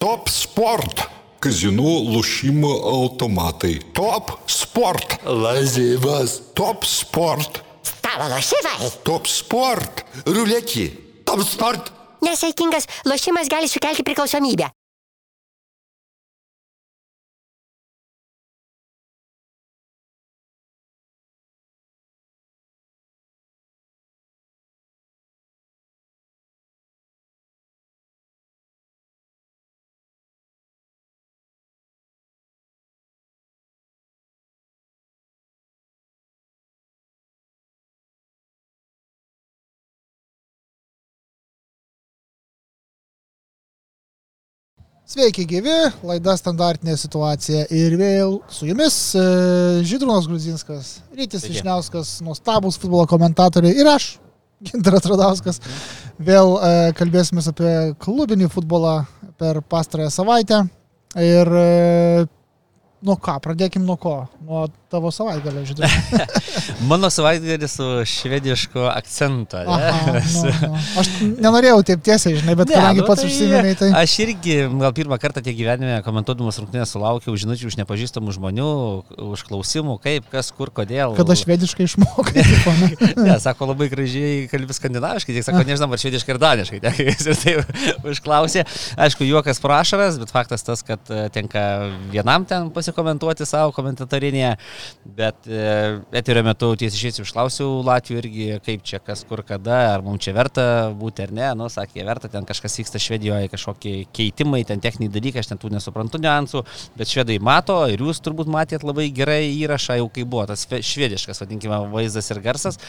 Top Sport. Kazinų lošimo automatai. Top Sport. Lažybas. Top Sport. Stalo lošimai. Top Sport. Ruletį. Top sport. Nesaikingas lošimas gali sukelti priklausomybę. Sveiki gyvi, laida standartinė situacija ir vėl su jumis e, Žydrūnas Gruzinskas, Rytis Sveiki. Išniauskas, nuostabus futbolo komentatoriai ir aš, Gintaras Radauskas. Vėl e, kalbėsime apie klubinį futbolą per pastarąją savaitę. Ir nuo ką, pradėkim nuo ko? Nuo tavo savaitgalio, Žydrūnas. Mano savaitgalis su švedišku akcentu. ne? Aha, nu, nu. Aš nenorėjau taip tiesiai, žinai, bet Ne, kadangi nu pats tai užsiminėjai, tai... Aš irgi gal pirmą kartą tiek gyvenime komentuodamas rungtynės sulaukiau žinučių iš nepažįstamų žmonių, už klausimų, kaip, kas, kur, kodėl. Kada švediškai išmokai. ne? Ne, sako labai gražiai kalbi skandinaviškai, tik sako, nežinau, ar švediškai ir daniškai. ne, ir taip užklausė. Aišku, juokas prašaras, bet faktas tas, kad e, tenka vienam ten pasikomentuoti savo komentatorinėje. Bet e, eterio metu tiesiai išėsiu išklausiau Latvijų irgi, kaip čia, kas, kur, kada, ar mums čia verta būti ar ne. Nu, sakė, verta, ten kažkas vyksta Švedijoje, kažkokie keitimai, ten techniniai dalykai, aš ten tų nesuprantu niuansų, bet švedai mato ir jūs turbūt matėt labai gerai įrašą, jau kai buvo tas šve- švediškas, vadinkime, vaizdas ir garsas.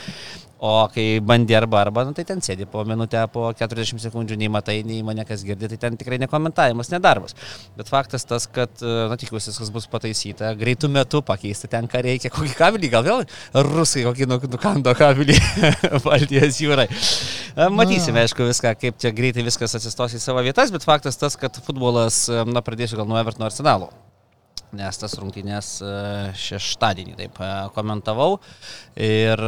O kai bandė arba arba, nu, tai ten sėdi po minutę, po 40 sekundžių, nei matai, nei mane kas girdi, tai ten tikrai nekomentavimas, nedarbas. Bet faktas tas, kad, e, na, tikiuosi, viskas bus pataisyta, greitų metų pakeisti ten, ką reikia, kokį kabelį, gal vėl rusai kokį nu- nukando kabelį Baltijos jūrai. E, Matysime, aišku, viską, kaip čia greitai viskas atsistos į savo vietas, bet faktas tas, kad futbolas, e, na, pradėsiu gal nuo Evertono arsenalo nes tas rungtynės e, šeštadienį taip komentavau. Ir,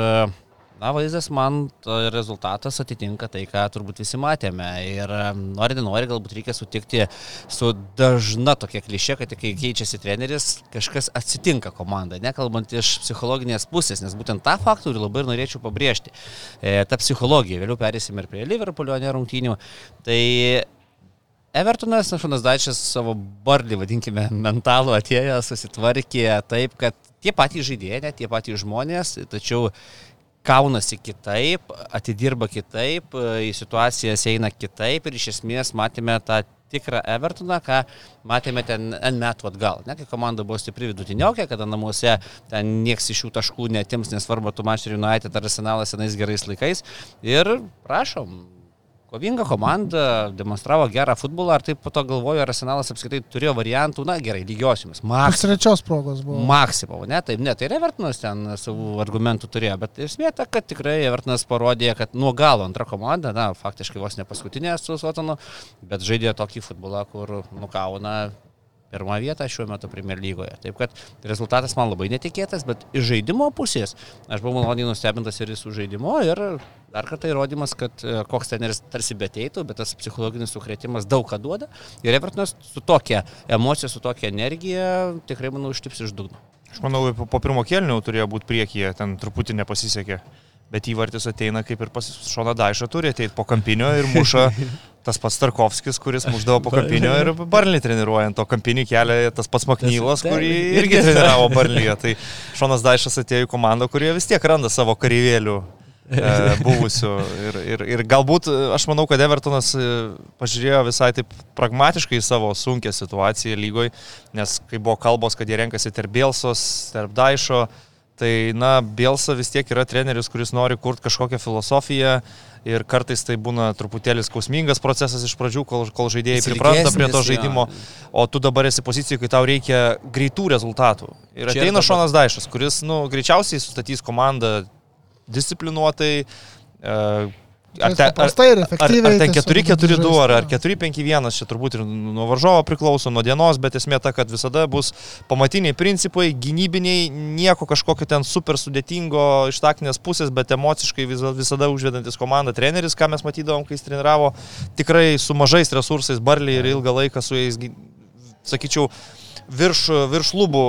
na, vaizdas man rezultatas atitinka tai, ką turbūt visi matėme. Ir nori, nenori, galbūt reikia sutikti su dažna tokia klišė, kad kai keičiasi treneris, kažkas atsitinka komandai, nekalbant iš psichologinės pusės, nes būtent tą faktorių labai ir norėčiau pabrėžti. E, ta psichologija, vėliau perėsime ir prie Liverpoolio nerungtynių. Tai Evertonas, Našonas Daičias savo barlį, vadinkime, mentalų atėjo, susitvarkė taip, kad tie patys žaidėjai, ne tie patys žmonės, tačiau kaunasi kitaip, atidirba kitaip, į situacijas eina kitaip ir iš esmės matėme tą tikrą Evertoną, ką matėme ten N metų atgal. Ne, kai komanda buvo stipri vidutiniokė, kada namuose ten nieks iš jų taškų netims, nesvarbu, tu Manchester United ar Arsenalas senais gerais laikais. Ir prašom, Kovinga komanda demonstravo gerą futbolą, ar taip po to galvoju, ar Arsenalas apskritai turėjo variantų, na gerai, lygiosiomis. Max, trečios progos buvo. maksimum, ne, taip, ne, tai ir Evertonas ten savų argumentų turėjo, bet esmė ta, kad tikrai Evertonas parodė, kad nuo galo antra komanda, na, faktiškai vos ne paskutinė su Sotonu, bet žaidė tokį futbolą, kur nukauna pirmą vietą šiuo metu Premier lygoje. Taip kad rezultatas man labai netikėtas, bet iš žaidimo pusės aš buvau maloniai nustebintas ir su žaidimu ir dar kartą įrodymas, kad e, koks teneris tarsi beteitų, bet tas psichologinis sukretimas daug ką duoda. Ir Evertonas su tokia emocija, su tokia energija tikrai, manau, ištips iš dugno. Aš manau, po, po pirmo kelnių turėjo būti priekyje, ten truputį nepasisekė. Bet įvartis ateina kaip ir pas Šoną Daišą turi ateiti po kampinio ir muša tas pats Tarkovskis, kuris muždavo po kampinio ir Barnį treniruojant. O kampinį kelią tas pats Maknylas, kurį irgi. treniravo Barnyje. Tai Šonas Daišas atėjo į komandą, kurie vis tiek randa savo kareivėlių e, buvusių. Ir, ir, ir galbūt e, aš manau, kad Evertonas e, pažiūrėjo visai taip pragmatiškai į savo sunkę situaciją lygoj, nes kai buvo kalbos, kad jie renkasi tarp Bielsos, tarp Daišo, tai, na, Bielsa vis tiek yra treneris, kuris nori kurti kažkokią filosofiją. Ir kartais tai būna truputėlis skausmingas procesas iš pradžių, kol, kol žaidėjai pripranta prie to ilgesnis, jo. žaidimo, o tu dabar esi pozicijoje, kai tau reikia greitų rezultatų. Ir Čia ateina dabar. Šonas Daišas, kuris, nu, greičiausiai sustatys komandą disciplinuotai, e, Ar, te, ar, ar, ar ten tiesiog 4-4-2 ar, ar žaist. 4-5-1, čia turbūt ir nuo varžovo priklauso, nuo dienos, bet esmė ta, kad visada bus pamatiniai principai, gynybiniai, nieko kažkokio ten super sudėtingo iš taktinės pusės, bet emociškai vis- visada užvedantis komandą treneris, ką mes matydavom, kai jis treniravo, tikrai su mažais resursais, barliai ir ilgą laiką su jais, sakyčiau, virš, virš lubų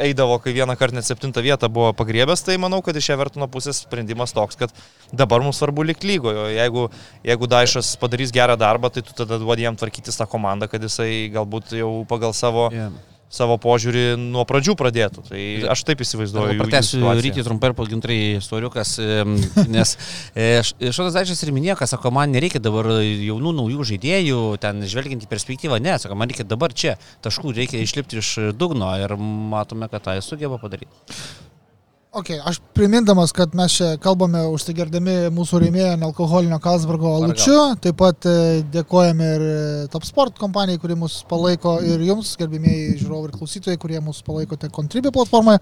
eidavo, kai vieną kartą net septintą vietą buvo pagriebęs, tai manau, kad iš Evertono pusės sprendimas toks, kad dabar mums svarbu likti lygojo. Jeigu, jeigu Daišas padarys gerą darbą, tai tu tada duodi jam tvarkytis tą komandą, kad jisai galbūt jau pagal savo, Yeah. Savo požiūrį nuo pradžių pradėtų. Tai aš taip įsivaizduoju. Pratęsiu rytį trumpai ir pagintrai istoriukas, nes e, Š- Šonas Daičas ir minėjo, kad sako, man nereikia dabar jaunų naujų žaidėjų, ten žvelgiant į perspektyvą, ne, sako, man reikia dabar čia taškų, reikia išlipti iš dugno ir matome, kad tai sugeba padaryti. Ok, aš primindamas, kad mes čia kalbame užsigerdami mūsų rėmėją nealkoholinio Kalsbergo alučiu, taip pat e, dėkojame ir e, Top Sport kompanijai, kuri mus palaiko ir jums, gerbimieji žiūrovai ir klausytojai, kurie mus palaikote Contribui platformoje.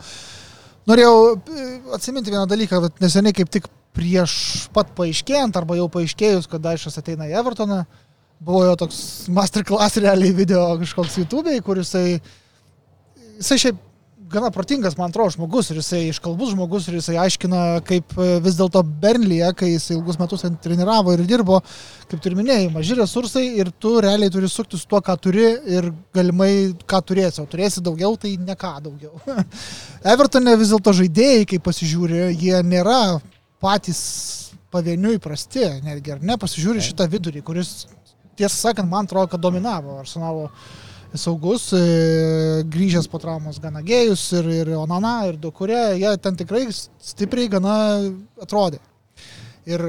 Norėjau e, atsiminti vieną dalyką, bet neseniai kaip tik prieš pat paaiškėjant arba jau paaiškėjus, kad Daišas ateina į Evertoną, buvo jo toks masterclass realiai video kažkoks YouTube'ai, kur jisai, jisai šiaip gana protingas, man atrodo, žmogus ir jisai iškalbus žmogus ir jisai aiškina, kaip e, vis dėlto Bernlyje, kai jisai ilgus metus treniravo ir dirbo, kaip tu ir minėjai, maži resursai ir tu realiai turi sukti su tuo, ką turi ir galimai ką turėsi, o turėsi daugiau, tai ne ką daugiau. Evertonė vis dėlto žaidėjai, kai pasižiūri, jie nėra patys pavieniui prasti, netgi ar ne, pasižiūri šitą vidurį, kuris, tiesą sakant, man atrodo, kad dominavo Arsenalo saugus, e, grįžęs po traumos gana gėjus ir, ir Onana, ir Dukurė, jie ten tikrai stipriai gana atrodė. Ir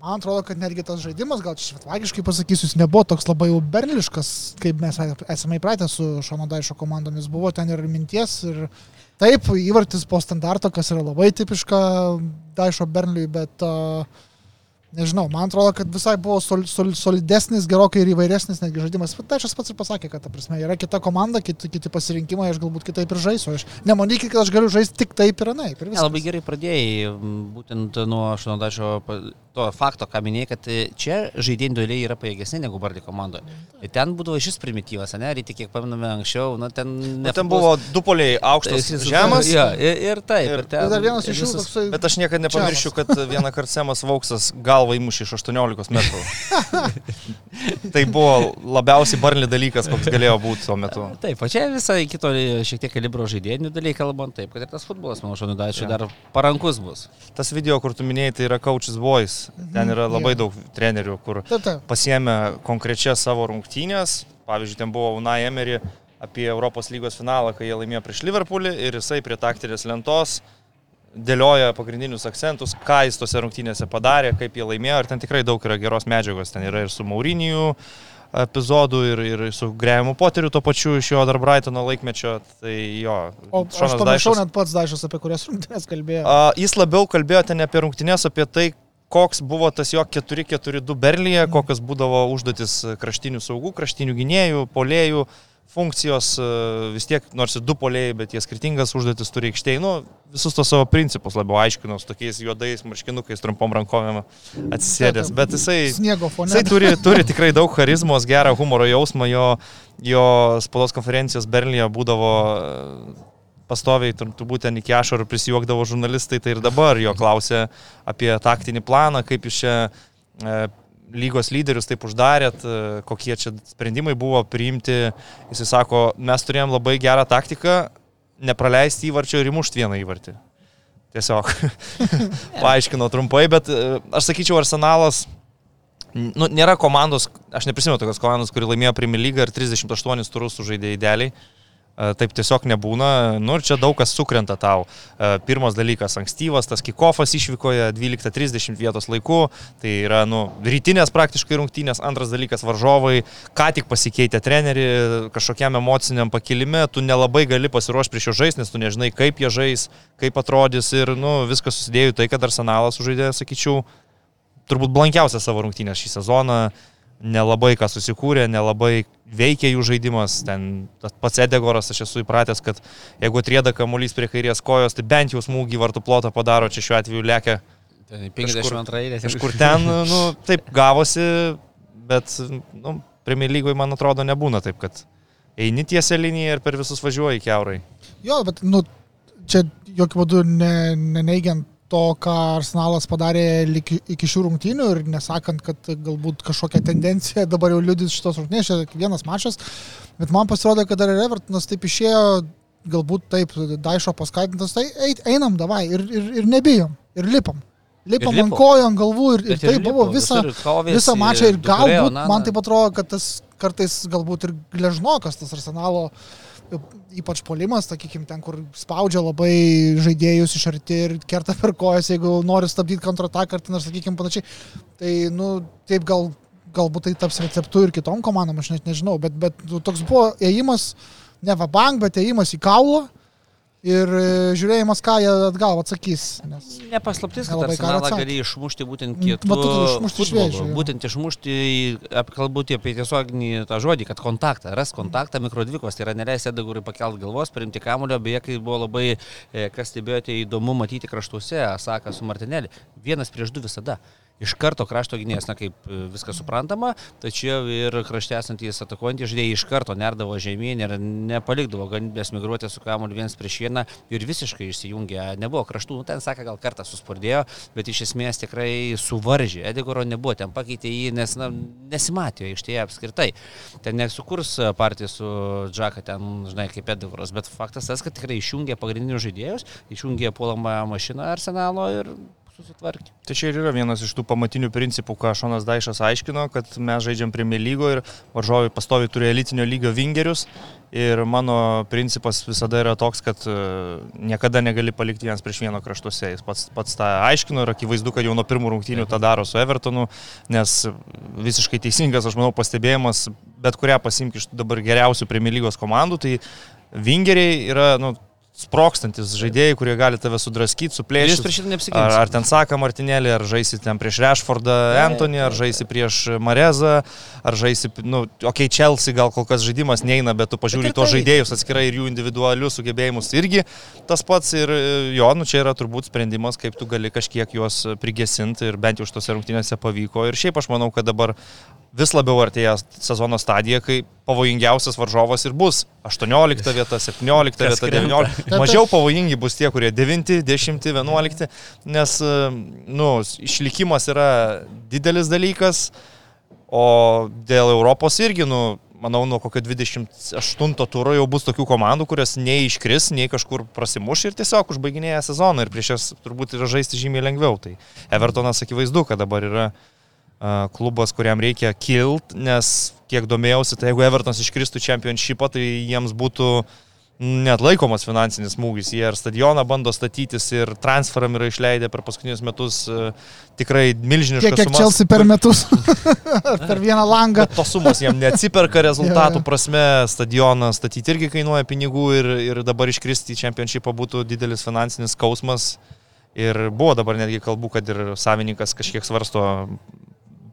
man atrodo, kad netgi tas žaidimas, gal švetvagiškai pasakysiu, jis nebuvo toks labai jau berliškas, kaip mes esame įpratę su Šono Daišo komandomis. Buvo ten ir minties, ir taip, įvartis po standarto, kas yra labai tipiška Daišo Bernliui, bet uh, nežinau, man atrodo, kad visai buvo sol, sol, solidesnis, gerokai ir įvairesnis netgi žaidimas. Bet Daišas pats ir pasakė, kad, ta prasme, yra kita komanda, kiti, kiti pasirinkimai, aš galbūt kitaip ir žaisiu. Aš nemanykit, kad aš galiu žaisti tik taip ir anaip. ir Ne, labai gerai pradėjai, būtent nuo Šonodačio to fakto, ką minėjai, kad e, čia žaidėjai individualiai yra pajėgesni negu Bardi komandoje. Ir ten būdavo šis primityvas, ne, ryte kiek pamename anksčiau, na ten... Na, ten buvo du poliai aukštas, žemas. Ja, ir, ir taip. Ir- Ir, ten, Ir dar vienas iš jų visas- toksai. Bet aš niekada nepamiršiu, kad vieną kartą Semas Vauksas galvą įmušė iš 18 metrų. tai buvo labiausiai barli dalykas, koks galėjo būti tuo metu. Taip, o čia visai kito šiek tiek kalibro žaidėjų dalykai kalbant, taip, kad ir tas futbolas, manau, Šonodačio Ja. dar parankus bus. Tas video, kur tu minėjai, tai yra Coaches Boys. Ten yra labai jo. daug trenerių, kur Taip, taip. pasiemė konkrečias savo rungtynės. Pavyzdžiui, ten buvo Unai Emery apie Europos lygos finalą, kai jie laimėjo prieš Liverpoolį ir jisai prie taktinės lentos dėlioja pagrindinius akcentus, ką jis tose rungtynėse padarė, kaip jie laimėjo ir ten tikrai daug yra geros medžiagos. Ten yra ir su Mauriniju epizodų ir, ir su Grėjimu Poteriu tuo pačiu iš jo dar Brightono laikmečio. Tai jo. O aš pamiršau net pats Daišas, apie kurias rungtynės kalbėjo. A, Jis labiau kalbėjo ten apie rungtynės, apie tai, koks buvo tas jo 4-4-2 Berlyje, kokios būdavo užduotis kraštinių saugų, kraštinių gynėjų, polėjų funkcijos, e, vis tiek, nors ir du polėjai, bet jie skirtingas užduotis turi aikštėje, nu, visus tos savo principus labiau aiškinau, su tokiais juodais marškinukais, trumpom rankovėm atsisėdęs, bet jisai... Jisai turi, turi tikrai daug charizmos, gerą humoro jausmą, jo, jo spaudos konferencijos Berlyje būdavo e, pastoviai, tur- turbūt ten iki ašarų prisijuokdavo žurnalistai, tai ir dabar jo klausė apie taktinį planą, kaip jūs čia e, lygos lyderius taip uždarėt, e, kokie čia sprendimai buvo priimti. Jisai sako, mes turėjom labai gerą taktiką, nepraleisti įvarčio ir įmušti vieną įvartį. Tiesiog paaiškino trumpai, bet e, aš sakyčiau, arsenalas nu, nėra komandos, aš neprisimenu tokios komandos, kuri laimėjo Premier League ir 38 turus sužaidė idealiai. E, Taip tiesiog nebūna. Nu ir čia daug kas sukrenta tau. E, Pirmas dalykas - ankstyvas, tas kikofas išvykoje 12.30 vietos laiku. Tai yra, nu, rytinės praktiškai rungtynės. Antras dalykas - varžovai, ką tik pasikeitė treneri, kažkokiam emociniam pakilime, tu nelabai gali pasiruošti prieš jo žais, nes tu nežinai, kaip jie žais, kaip atrodys ir, nu, viskas susidėjo į tai, kad arsenalas sužaidė, sakyčiau, turbūt blankiausią savo rungtynę šį sezoną. Nelabai ką susikūrė, nelabai veikia jų žaidimas. Ten tas pats Edegoras, aš esu įpratęs, kad jeigu atrieda kamuolys prie kairės kojos, tai bent jau smūgį vartų plotą padaro, čia šiuo atveju lėkia 52 eilės. Kažkur ten, nu, taip gavosi, bet, nu, Premier lygoje, man atrodo, nebūna taip, kad eini tiesia linija ir per visus važiuoji keurai. Jo, bet, nu, čia jokių būdų ne, neneigiant to, ką Arsenalas padarė iki, šių rungtynių ir nesakant, kad galbūt kažkokia tendencija dabar jau liudys šitos rungtynės, čia vienas mačas, bet man pasirodė, kad dar ir Evertonas taip išėjo, galbūt taip, Daišo paskatintas, tai eit, einam davai ir, ir, ir nebijom, ir lipam. Lipam Ir ant lipo. kojų, ant galvų ir, ir Bet tai ir buvo visą, visą mačą ir galbūt Nana. man tai atrodo, kad tas kartais galbūt ir gležnokas tas arsenalo, ypač polimas, sakykime, ten, kur spaudžia labai žaidėjus iš arti ir kerta per kojas, jeigu nori stabdyti kontrataką ar ten, sakykime, panašiai. Tai, nu, taip gal, galbūt tai taps receptu ir kitom komandom, aš net nežinau, bet, bet nu, toks buvo ėjimas, ne va bank, bet ėjimas į kaulą. Ir e, žiūrėjimas, ką jie atgal atsakys. Nes Nepaslaptis, kad Arsenalą gali išmušti būtent Mm, kietų jo. Būtent išmušti, kalbant apie tiesioginį tą žodį, kad kontaktą, ras kontaktą mikrodvikos, tai yra neleis Edagurui pakelt galvos, priimti kamulio, beje, kai buvo labai, e, kas stebėjote, įdomu matyti kraštuose, Saka su Martinelį, vienas prieš du visada. Iš karto krašto gynėjas, na kaip e, viskas suprantama, tačiau ir krašte esantys atakuojantys žaidėjai iš karto nerdavo žemyn ir nepalikdavo galimybės migruoti su kamuoliu vienas prieš vieną ir visiškai išsijungė. Nebuvo kraštų, nu, ten sakė, gal kartą suspurdėjo, bet iš esmės tikrai suvaržė. Edigoro nebuvo, ten pakeitė jį, nes na, nesimatė aikštėje apskritai. Ten nesukurs partija su Džaka, ten, žinai, kaip Edigoras, bet faktas tas, kad tikrai išjungė pagrindinius žaidėjus, išjungė puolamąją mašiną arsenalo ir susitvarkė. Tai čia ir yra vienas iš tų pamatinių principų, ką Šonas Daišas aiškino, kad mes žaidžiam Premier lygo ir varžovai pastovi turi elitinio lygio vingerius. Ir mano principas visada yra toks, kad e, niekada negali palikti vienas prieš vieno kraštuose. Jis pats, pats tą aiškino ir akivaizdu, kad jau nuo pirmų rungtynių tą daro su Evertonu, nes visiškai teisingas, aš manau, pastebėjimas, bet kurią pasimk iš dabar geriausių Premier lygos komandų, tai vingeriai yra, nu, sprokstantis žaidėjai, kurie gali tave sudraskyti, suplėšyti. prieš šitą neapsigins. Ar, ar ten Saka Martinėlį, ar žaisi ten prieš Rashfordą Antonį, ar žaisi prieš Marezą, ar žaisi, nu, okei, okay, Chelsea gal kol kas žaidimas neina, bet tu pažiūri Bet tos tai- žaidėjus atskirai ir jų individualius sugebėjimus irgi tas pats ir jo, nu čia yra turbūt sprendimas, kaip tu gali kažkiek juos prigesinti ir bent jau šitose rungtynėse pavyko. Ir šiaip aš manau, kad dabar vis labiau artėja sezono stadija, kai pavojingiausias varžovas ir bus 18 vieta, 17 Kas vieta, krenta. 19. Mažiau pavojingi bus tie, kurie 9, 10, 11, nes nu, išlikimas yra didelis dalykas, o dėl Europos irgi, nu, manau, nuo kokio 28 turo jau bus tokių komandų, kurios nei iškris, nei kažkur prasimuš ir tiesiog užbaiginėja sezoną ir prieš jas turbūt yra žaisti žymiai lengviau. Tai Evertonas akivaizdu, kad dabar yra klubas, kuriam reikia kilt, nes kiek domėjausi, tai jeigu Evertonas iškristų čempionšipą, tai jiems būtų net laikomas finansinis smūgis. Jie ir stadioną bando statytis, ir transferam yra išleidę per paskutinius metus e, tikrai milžiniškas kiek, kiek Chelsea per metus, per vieną langą. Bet tos sumos jiem neatsiperka rezultatų prasme, stadioną statyti irgi kainuoja pinigų ir, ir dabar iškristi į čempionšipą būtų didelis finansinis skausmas. Ir buvo dabar netgi kalbų, kad ir savininkas kažkiek svarsto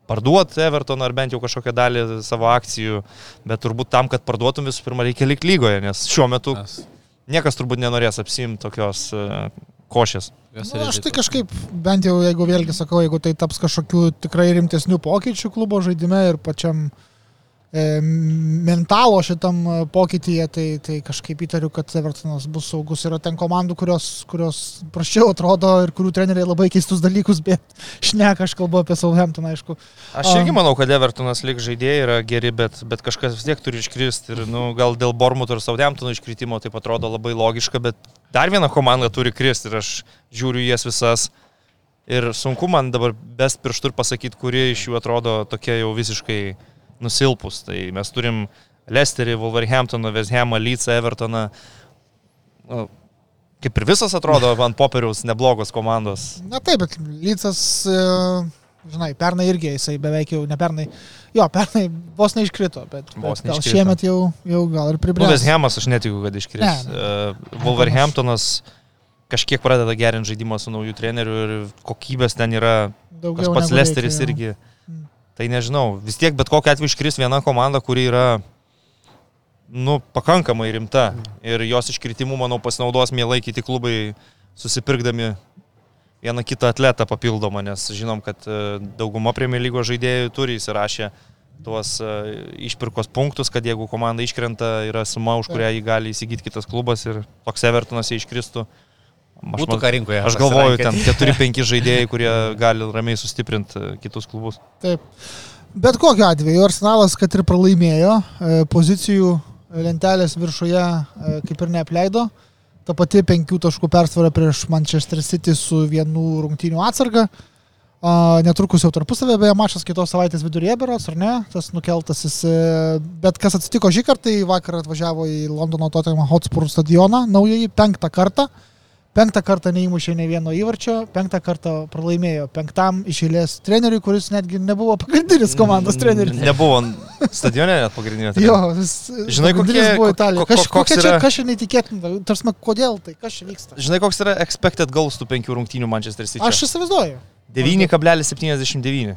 parduoti Evertoną ar bent jau kažkokią dalį savo akcijų, bet turbūt tam, kad parduotum visų pirma reikia likti lygoje, nes šiuo metu niekas turbūt nenorės apsimti tokios e, košės. Nu, aš tai kažkaip, bent jau jeigu vėlgi sakau, jeigu tai taps kažkokių tikrai rimtesnių pokyčių klubo žaidime ir pačiam e, mentalo šitam e, pokytyje, tai, tai kažkaip įtariu, kad Evertonas bus saugus. Yra ten komandų, kurios, kurios prašiau atrodo ir kurių treneriai labai keistus dalykus, bet šneka, aš kalbu apie Southampton, aišku. Aš irgi manau, kad Evertonas lik žaidėjai yra geri, bet, bet kažkas vis tiek turi iškristi. Ir nu, gal dėl Bormuto ir Saudemtono iškritimo tai atrodo labai logiška, bet dar viena komanda turi kristi ir aš žiūriu jas visas. Ir sunku man dabar best pirštų ir pasakyti, kuri iš jų atrodo tokia jau visiškai nusilpus. Tai mes turim Lesterį, Wolverhamptoną, Westhamą, Leedsą, Evertoną. Nu, kaip ir visas atrodo ant popieriaus neblogos komandos. Na taip, bet Lycas, e, žinai, pernai irgi jisai beveik jau, ne pernai, jo, pernai vos neiškrito, bet, Vos bet gal neiškrito. šiemet jau, jau gal ir Nu, pribręs. Westhamas aš netikiu, kad iškris. Ne, ne. Uh, Wolverhamptonas kažkiek pradeda gerinti žaidimą su naujų treneriu ir kokybės ten yra. Tas Daugiau pats negu Lesteris reikia, irgi. Mm. Tai nežinau, vis tiek bet kokia atveju iškris viena komanda, kuri yra nu, pakankamai rimta. Ir jos iškritimu, manau, pasinaudos mielai kiti klubai susipirkdami vieną kitą atletą papildomą, nes žinom, kad e, dauguma Premier lygos žaidėjų turi įsirašę tuos e, išpirkos punktus, kad jeigu komanda iškrenta, yra suma, už kurią jį gali įsigyti kitas klubas ir toks Evertonas jį iškristų. Aš, Būtų ką rinkoje. aš galvoju, ten 4-5 žaidėjai, kurie gali ramiai sustiprinti e, kitus klubus. Taip. Bet kokiu atveju Arsenalas, kad ir pralaimėjo, e, pozicijų lentelės viršuje e, kaip ir neapleido. Ta pati penkių taškų persvara prieš Manchester City su vienu rungtynių atsarga. A, Netrukus jau tarpusavė, beje, mačas kitos savaitės viduryje berots, ar ne? Tas nukeltasis. e, Bet kas atsitiko šį kartą, tai vakar atvažiavo į Londono Tottenham Hotspur stadioną, naująjį, penktą kartą. Penktą kartą neįmušė ne vieno įvarčio, penktą kartą pralaimėjo penktam iš eilės treneriui, kuris netgi nebuvo pagrindinis komandos treneris. Nebuvo stadione net pagrindinio. Jo, trenerio. vis, Žinai, kokie- buvo ko- Italija. ko- Kaž, koks čia, yra- kas čia neįtikėtina? Tarsi, kodėl tai, kas čia vyksta? Žinai, koks yra expected goals tų penkių rungtynių Manchester City? Aš įsivaizduoju. 9,79.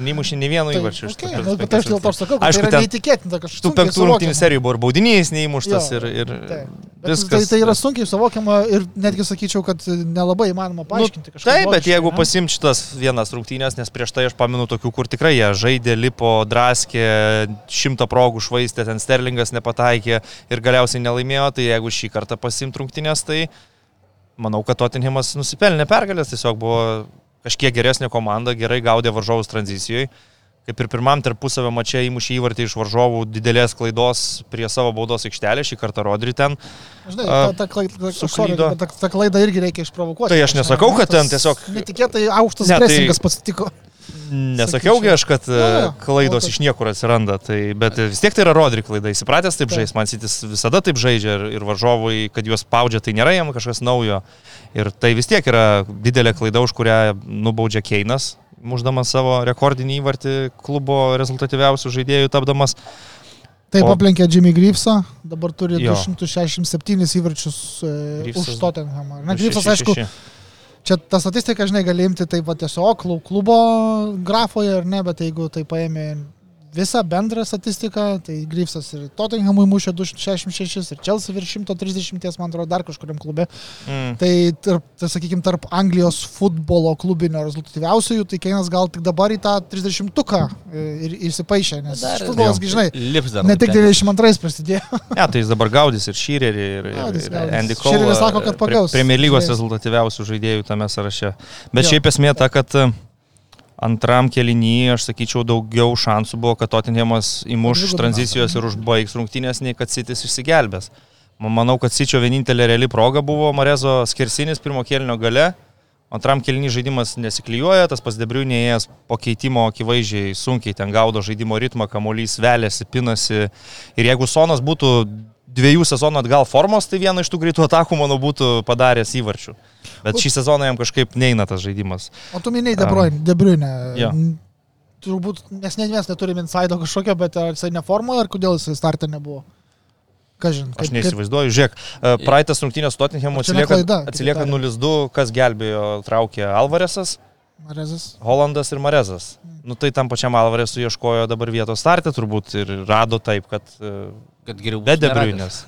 Neįmušė ne vieno Tai, įvarčio. okay, nu, bet aš dėl to sakau, kad Aišku, tai yra neįtikėtina. Tų Kažkaip penktų rungtynių serijų buvo ir baudinys neįmuštas Jo, ir, ir Taip. Viskas. Tai, tai yra sunkiai suvokiama ir netgi sakyčiau, kad nelabai įmanoma paaiškinti kažką. Nu, Taip, bet jeigu pasimt šitas vienas rungtynės, nes prieš tai aš paminu tokių, kur tikrai jie žaidė, lipo, draskė, šimtą progų švaistė, ten Sterlingas nepataikė ir galiausiai nelaimėjo, tai jeigu šį kartą pasimt rungtynės, tai manau, kad Tottenhamas nusipelnė pergalės, tiesiog buvo kažkiek geresnė komanda, gerai gaudė varžovus tranzicijoje. Kaip ir pirmam tarpusavio mačiai įmušė įvartį iš varžovų didelės klaidos prie savo baudos aikštelės, šį kartą Rodri ten. Žinai, ta, ta klaida irgi reikia išprovokuoti. Tai aš nesakau, kad ten tiesiog- Netikėtai aukštas ne, tai- presingas pasitiko. Nesakiaugi aš, kad Jo, jo, e, klaidos o, iš niekur atsiranda, tai, bet vis tiek tai yra Rodri klaida. Įsipratęs taip žais, man sitis visada taip žaidžia ir, ir varžovai, kad juos spaudžia, tai nėra jam kažkas naujo. Ir tai vis tiek yra didelė klaida, už kurią nubaudžia Keinas, muždamas savo rekordinį įvartį klubo rezultatyviausių žaidėjų tapdamas. Taip O- aplenkė Jimmy Greavesą, dabar turi Jo. 267 įvarčius e, už Tottenhamą. Na, Šeši, aišku, šeši. Čia ta statistika, žinai, gali imti taip pat tiesiog klu- klubo grafoje ar ne, bet jeigu tai paėmė visą bendrą statistiką, tai Greavesas ir Tottenhamui mušė 266 ir Chelsea virš 130, man atrodo, dar kažkuriam klube. Mm. Tai, tarp, tai sakykime, tarp Anglijos futbolo klubinio rezultatyviausiųjų, tai Keinas gal tik dabar į tą 30-tuką ir įsipaišė, nes Dar- futbolas, gi, žinai, dar. ne tik laiptelis. 92 prasidėjo. Ne, tai jis dabar gaudys ir Šyrerį, ir, ir, ir. Andy Cole. Sheareris sako, kad pagaus. Premier lygos rezultatyviausių žaidėjų tame sąraše. Bet Jo. šiaip esmė ta, kad e, antram kelinyje, aš sakyčiau, daugiau šansų buvo, kad Tottenhamas įmuš Dvigubą tranzicijos ir užbaigs rungtynės, nei kad Sitis išsigelbės. Ma- Manau, kad Sičio vienintelė reali proga buvo Marezo skersinis pirmo kėlinio gale. Antram kelnį žaidimas nesiklyjuoja, tas pasdebriunėjęs po keitimo akivaizdžiai sunkiai ten gaudo žaidimo ritmą, kamuolys velėsi, pinasi. Ir jeigu Sonas būtų dviejų sezonų atgal formos, tai vieną iš tų greitų atakų, manau, būtų padaręs įvarčių. Bet šį sezoną jam kažkaip neina tas žaidimas. O tu minėjai De Bruyne, De Bruyne. Jo. N- Turbūt, nes ne mes neturime insaido kažkokio, bet ar jisai neformoje, ar kodėl jisai startą nebuvo? Kažin. Aš neįsivaizduoju. Žiūrėk, e, praeitas rungtynės Tottenhamu atsilieka, klaida, atsilieka tariant. 0-2, kas gelbėjo, traukė Alvaresas, Rezas. Holandas ir Marezas. Nu tai tam pačiam Alvaresui ieškojo dabar vietos startę turbūt ir rado taip, kad e, Kad geriau be būtų Debriunės.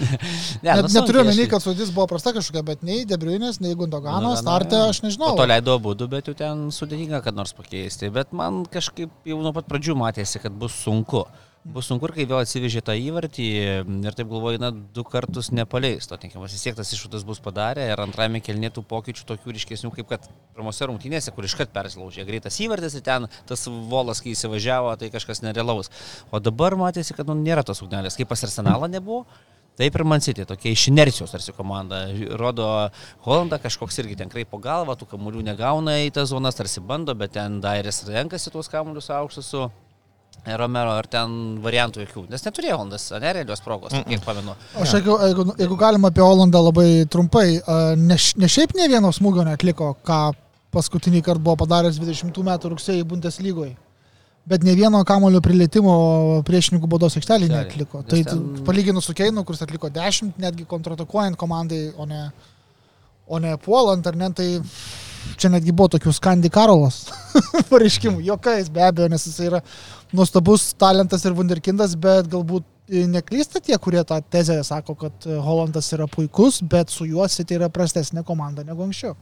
Ne, Net, nu, neturiu menį, aš- kad sudėtis buvo prasta kažkokia, bet nei De Bruyne'as, nei Gundogano Gundoganą, startę aš nežinau. Po to leido būdų, bet jau ten sudėtinga, kad nors pakeisti. Bet man kažkaip jau nuo pat pradžių matėsi, kad bus sunku. Bus sunku kai vėl atsivežė tą įvartį ir taip galvoju, na, du kartus nepaleis. To tinkamas vis tiek tas iššūdas bus padarę ir antrame kelnėtų pokyčių tokių ryškesnių, kaip kad pirmose rungtynėse, kur iškart persilaužė greitas įvartis ir ten tas volas, kai įsivažiavo, tai kažkas nerealaus. O dabar matėsi, kad nu, nėra tos ugnelės. Kaip pas arsenalą nebuvo, Taip ir Man City, tokia iš inercijos tarsi komanda. Rodo Holanda kažkoks irgi ten kreipo galvą, tų kamuolių negauna į tas zonas, tarsi bando, bet ten Dairis renkasi tuos kamuolius aukštus su Romero ar ten variantų jokių. Nes neturėjo Holandas, ne realios progos, mm -mm. kiek pamenu. Aš jeigu, jeigu, jeigu galima apie Olandą labai trumpai, a, ne, ne šiaip ne vieno smūgio netliko, ką paskutinį kartą buvo padaręs 20 metų rugsėjai Bundeslygoje. Bet ne vieno kamulio prilietimo priešininkų baudos aikštelį. Nes Tai ten... palyginus su Keinu, kuris atliko 10, netgi kontratakuojant komandai, o ne, o ne puolant, ar ne, tai čia netgi buvo tokių Skandi Karolas pareiškimų. Jokais be abejo, nes jis yra nuostabus talentas ir wunderkindas, bet galbūt e, neklysta tie, kurie tą tezę sako, kad e, Holandas yra puikus, bet su juo City yra prastesnė komanda negu anksčiau.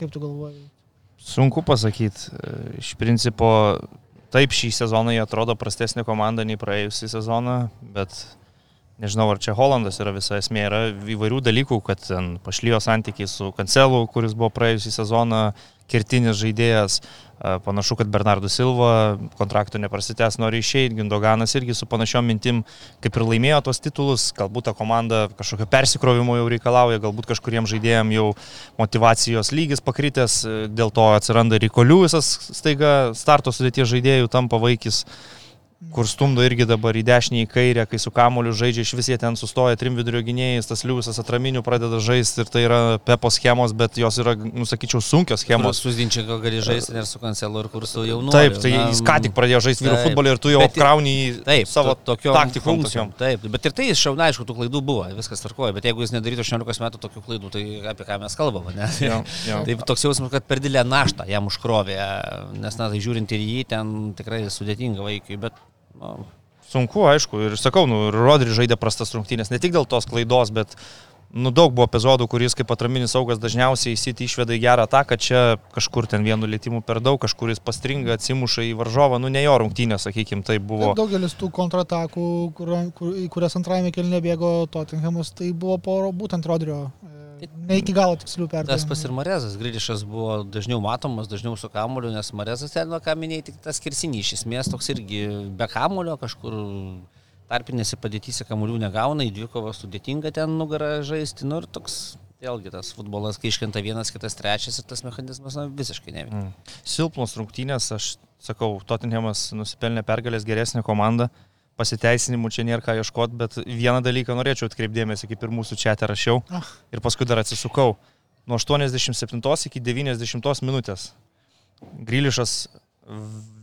Kaip tu galvoji? Sunku pasakyti. Iš principo, taip šį sezoną jie atrodo prastesnė komanda nei praėjusį sezoną, bet nežinau, ar čia Holandas yra visa esmė. Yra įvairių dalykų, kad ten pašlyjo santykiai su Kancelu, kuris buvo praėjusį sezoną kertinis žaidėjas. Panašu, kad Bernardo Silva kontraktų neprasitęs, nori išeiti, Gindoganas irgi su panašiom mintim, kaip ir laimėjo tos titulus, galbūt ta komanda kažkokio persikrovimo jau reikalauja, galbūt kažkuriem žaidėjim jau motivacijos lygis pakritęs, dėl to atsiranda Rikolių visas staiga starto sudėties žaidėjų tampa vaikis kur stumdo irgi dabar į dešinį, į kairę, kai su kamoliu žaidžia, iš vis jie ten sustoja trim vidurio gynėjais, tas liūsas atraminių pradeda žaisti ir tai yra pepo schemos, bet jos yra, nusakyčiau, sunkios schemos. Su Zdinčiako gali žaisti ir su Kancelu, ir kur su jaunu. Taip, tai jis ką tik pradėjo žaisti vyrų futbolį ir tu jau apkrauni jį Taip, savo to- taktikom. funkcijom. Taip, bet ir tai jis šauna, aišku, tų klaidų buvo, viskas tvarkoja, bet jeigu jis nedarytų 18 metų tokių klaidų, tai apie ką mes kalbame, ne? Jo, jo. Taip, toks jausmas, kad per didelę naštą jam užkrovė, nes, na, tai žiūrint ir į jį, ten tikrai sudėtinga vaikui, bet, Sunku, aišku, ir sakau, nu, ir Rodri žaidė prastas rungtynės, ne tik dėl tos klaidos, bet nu, daug buvo epizodų, kuris kaip atraminis saugas dažniausiai įsitį išveda į gerą ataką, čia kažkur ten vienu lėtimu per daug, kažkuris pastringa, atsimuša į varžovą, nu ne jo rungtynė, sakykime, tai buvo. Taip, daugelis tų kontratakų, kur, kur, į kurias antrajame kelne bėgo Tottenhamas, tai buvo po būtent Rodrio. Ne iki galo tikslių tas perdavimų. pas ir Marezas, Grilišas buvo dažniau matomas, dažniau su kamoliu, nes Marezas ten, ką minėjai, tik tas kirsinys, iš esmės toks irgi be kamolio kažkur tarpinėse padėtyse kamolių negauna, į dvikovą sudėtinga ten nugarą žaisti, nu ir toks, vėlgi tas futbolas, kai iškenta vienas, kitas, trečias ir tas mechanizmas na, visiškai neveikia. Mm. Silpnos rungtynės, aš sakau, Tottenhamas nusipelnė pergalės geresnė komanda. Pasiteisinimų čia nėra ką ieškoti, bet vieną dalyką norėčiau atkreipdėmėsi, kaip ir mūsų čia rašiau. Ah. Ir paskui dar atsisukau. Nuo 87 iki 90 minutės. Grilišas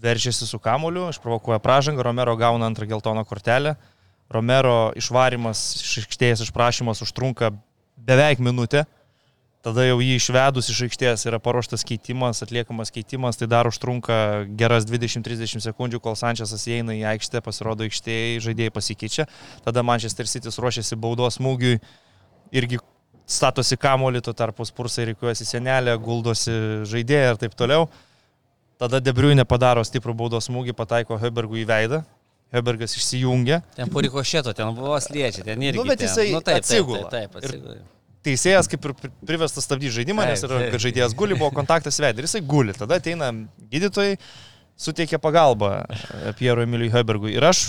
veržiasi su kamoliu, išprovokuoja pražangą, Romero gauna antrą geltoną kortelę. Romero išvarimas iš aikštės išprašymas užtrunka beveik minutę. Tada jau jį išvedus iš aikštės yra paruoštas keitimas, atliekamas keitimas, tai dar užtrunka geras 20-30 sekundžių, kol Sančiasas įeina į aikštę, pasirodo aikštėje, žaidėjai pasikeičia. Tada Manchester City ruošiasi baudos smūgiui, irgi statosi kamolį, tuo tarpu spursai reikiuosi senelę, guldosi žaidėją ir taip toliau. Tada Debriuinė padaro stiprų baudos smūgį, pataiko Hebergui į veidą. Hebergas išsijungia. Ten po rikošėto, ten buvo sliečia, ten irgi. Nu, bet ten- jisai nu, taip, atsigula. Taip, taip, Ir- taip atsigula. Teisėjas kaip ir pri- privestas stabdyti žaidimą, nes yra, kad žaidėjas guli, buvo kontaktas veidai ir jisai guli. Tada ateina gydytojai, suteikia pagalbą e, Piero Emiliui Hebergui. Ir aš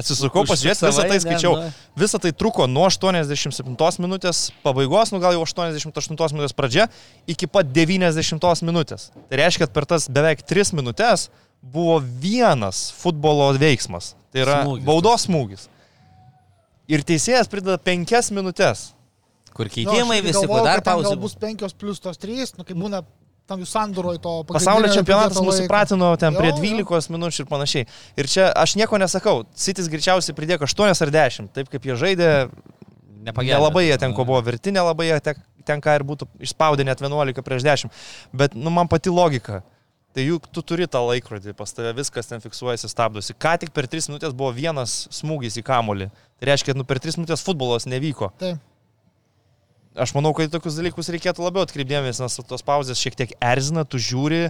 atsisukau pasižiūrėti, visą tai skaičiau. nu. Visą tai truko nuo 87 minutės pabaigos, nu gal jau 88 minutės pradžia, iki pat 90 minutės. Tai reiškia, kad per tas beveik 3 minutės buvo vienas futbolo veiksmas. Tai yra Smūgis. baudos smūgis. Ir teisėjas prideda 5 minutės. Kur Nu, keitimai irgi visi, kur galvojau, dar pauzė. Bus penkios plus tos trys, nu, kai būna tam jų sandūroj to Pasaulio pagrindinio čempionatas pridėto mūsų laiko. pratino ten prie Jo, jo. 12 minučių ir panašiai. Ir čia aš nieko nesakau. Sitis greičiausiai pridėjo 8 ar 10. Taip kaip jie žaidė, Nepagelbėjo. nelabai jie ten ko buvo verti, nelabai jie te- ten ką ir būtų išspaudę net 11 prieš 10. Bet nu, man pati logika. Tai juk tu turi tą laikrodį, pas tave viskas ten fiksuojasi, stabdosi. Ką tik per 3 minutės buvo vienas smūgis į kamolį. Tai reiškia, kad nu, per 3 minutės futbolas nevyko. Taip. Aš manau, kad į tokius dalykus reikėtų labiau atkreipdėmės, nes tos pauzės šiek tiek erzina, tu žiūri,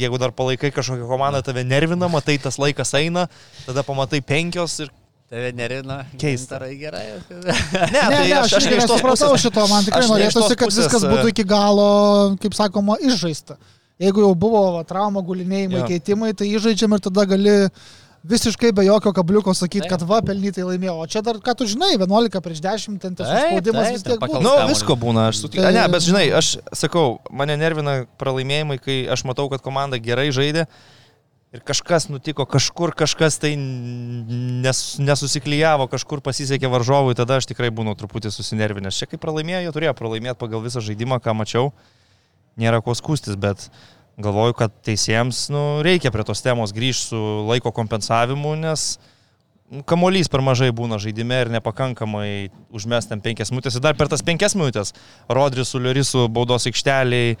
jeigu dar palaikai kažkokią komandą, tave nervina, matai, tas laikas eina, tada pamatai penkios ir... Tave nerina. Keista. Gintarai gerai. Ne, Ne, tai ne, aš, aš tos nesupratau šito, man tikrai aš norėtųsi, kad pusės, viskas e, būtų iki galo, kaip sakoma, išžaista. Jeigu jau buvo va, trauma, gulinėjimai, Jo. keitimai, tai išžaidžiam ir tada gali visiškai be jokio kabliuko sakyti, kad va, pelnytai laimėjo. O čia dar, ką tu žinai, 11 prieš 10, ten tas spaudimas vis tiek buvo. Nu, visko būna, aš sutinku. Tai- Ne, bet žinai, aš sakau, mane nervina pralaimėjimai, kai aš matau, kad komanda gerai žaidė ir kažkas nutiko, kažkur kažkas tai nes, nesusiklyjavo, kažkur pasisekė varžovui, tada aš tikrai būnu truputį susinervinęs. Čia kaip pralaimėjo, jie turėjo pralaimėti pagal visą žaidimą, ką mačiau. Nėra ko skūstis, bet galvoju, kad teisėjams nu, reikia prie tos temos grįžti su laiko kompensavimu, nes nu, Kamolys per mažai būna žaidime ir nepakankamai užmes ten penkias minutės. Ir dar per tas penkias minutės Rodris su Liorisu baudos aikšteliai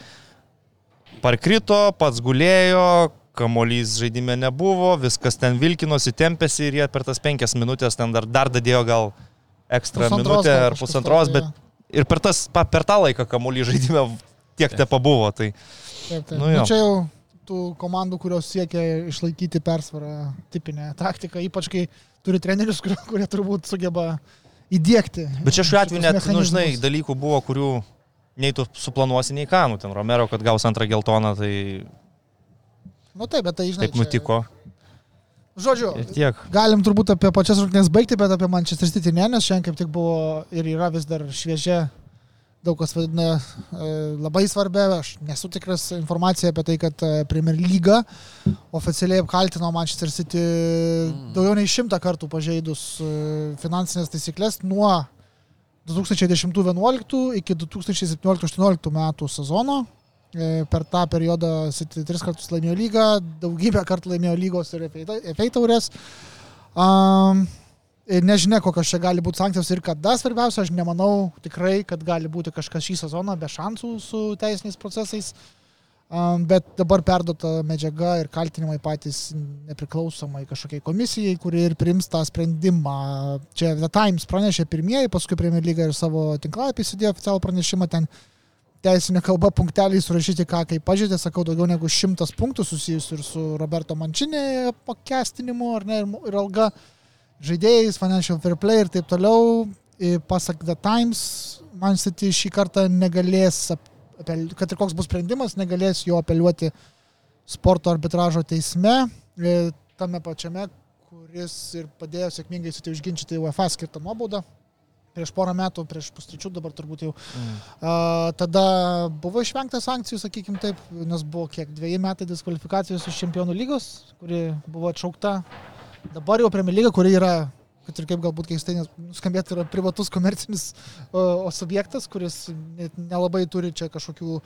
parkrito, pats gulėjo, Kamolys žaidime nebuvo, viskas ten vilkinosi, tempėsi ir jie per tas penkias minutės ten dar, dar dadėjo gal ekstra Pusantros minutę ar pusantros, bet ir per, tas, per tą laiką Kamolys žaidime tiek te pabuvo. Tai Taip, taip. Nu Nu, čia jau tų komandų, kurios siekia išlaikyti persvarą, tipinė taktika, ypač kai turi trenerius, kurie, kurie turbūt sugeba įdėkti. Bet čia šiuo atveju net, nu, žinai, dalykų buvo, kurių nei tu suplanuosi, nei ką, nu, ten Romero, kad gaus antrą geltoną, tai Nu taip, bet tai žinai. taip nutiko. Čia... Žodžiu, Ir tiek. galim turbūt apie pačias rungtynes baigti, bet apie Manchester City ne, nes šiandien kaip tik buvo ir yra vis dar šviežia, daug kas vadina e, labai svarbia, aš nesu tikras informacija apie tai, kad e, Premier Lyga oficialiai apkaltino Manchester City daugiau nei šimtą kartų pažeidus e, finansinės taisyklės nuo 2010-2011 iki 2017-2018 metų sezono. Per tą periodą City tris kartus laimėjo lygą, daugybę kartų laimėjo lygos ir FA taurės. Um, nežinia, kokios čia gali būti sankcijos ir kada svarbiausia, aš nemanau tikrai, kad gali būti kažkas šį sezoną be šansų su teisiniais procesais. Bet dabar perduota medžiaga ir kaltinimai patys nepriklausomai kažkokiai komisijai, kuri ir priims tą sprendimą. Čia The Times pranešė pirmieji, paskui Premier Lyga ir savo tinklapį įsidėjo oficialų pranešimą ten teisinė kalba punkteliai surašyti, ką kaip pažeidė, sakau, daugiau negu šimtas punktų susijusių ir su Roberto Mančinė apakestinimu, ar ne, ir, ir alga žaidėjais, financial fair play ir taip toliau. Ir Pasak The Times, Man City šį kartą negalės, kad ir koks bus sprendimas, negalės jo apeliuoti sporto arbitražo teisme, tame pačiame, kuris ir padėjo sėkmingai City užginčyti UEFA skirtą nuobaudą. Prieš porą metų, prieš pustrečių dabar turbūt jau A, tada buvo išvengta sankcijų, sakykime taip, nes buvo kiek dviejai metai diskvalifikacijos iš čempionų lygos, kuri buvo atšaukta. Dabar jau Premier lyga, kuri yra, kad ir kaip galbūt keistai nuskambėtų, yra privatus komercinis o, o subjektas, kuris net nelabai turi čia kažkokių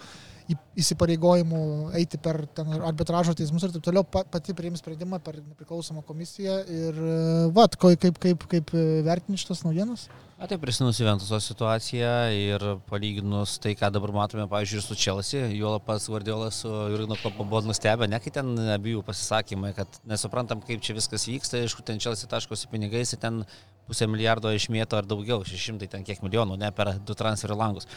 įsipareigojimų eiti per arbitražo teismus ir taip toliau, pa, pati priims sprendimą per nepriklausomą komisiją ir e, va, kaip, kaip, kaip, kaip vertinti šitas naujienas. Na tai prisiminus Juventuso situaciją ir palyginus tai, ką dabar matome, pavyzdžiui, su Chelsea, juolab pats Guardiolas su Jurgino Klopu buvo nustebę, ne kai ten abiejų pasisakymai, kad nesuprantam, kaip čia viskas vyksta, aišku, ten Chelsea taškosi pinigais, ten pusę milijardo išmėto ar daugiau, 600 ten kiek milijonų, ne per du transferų langus.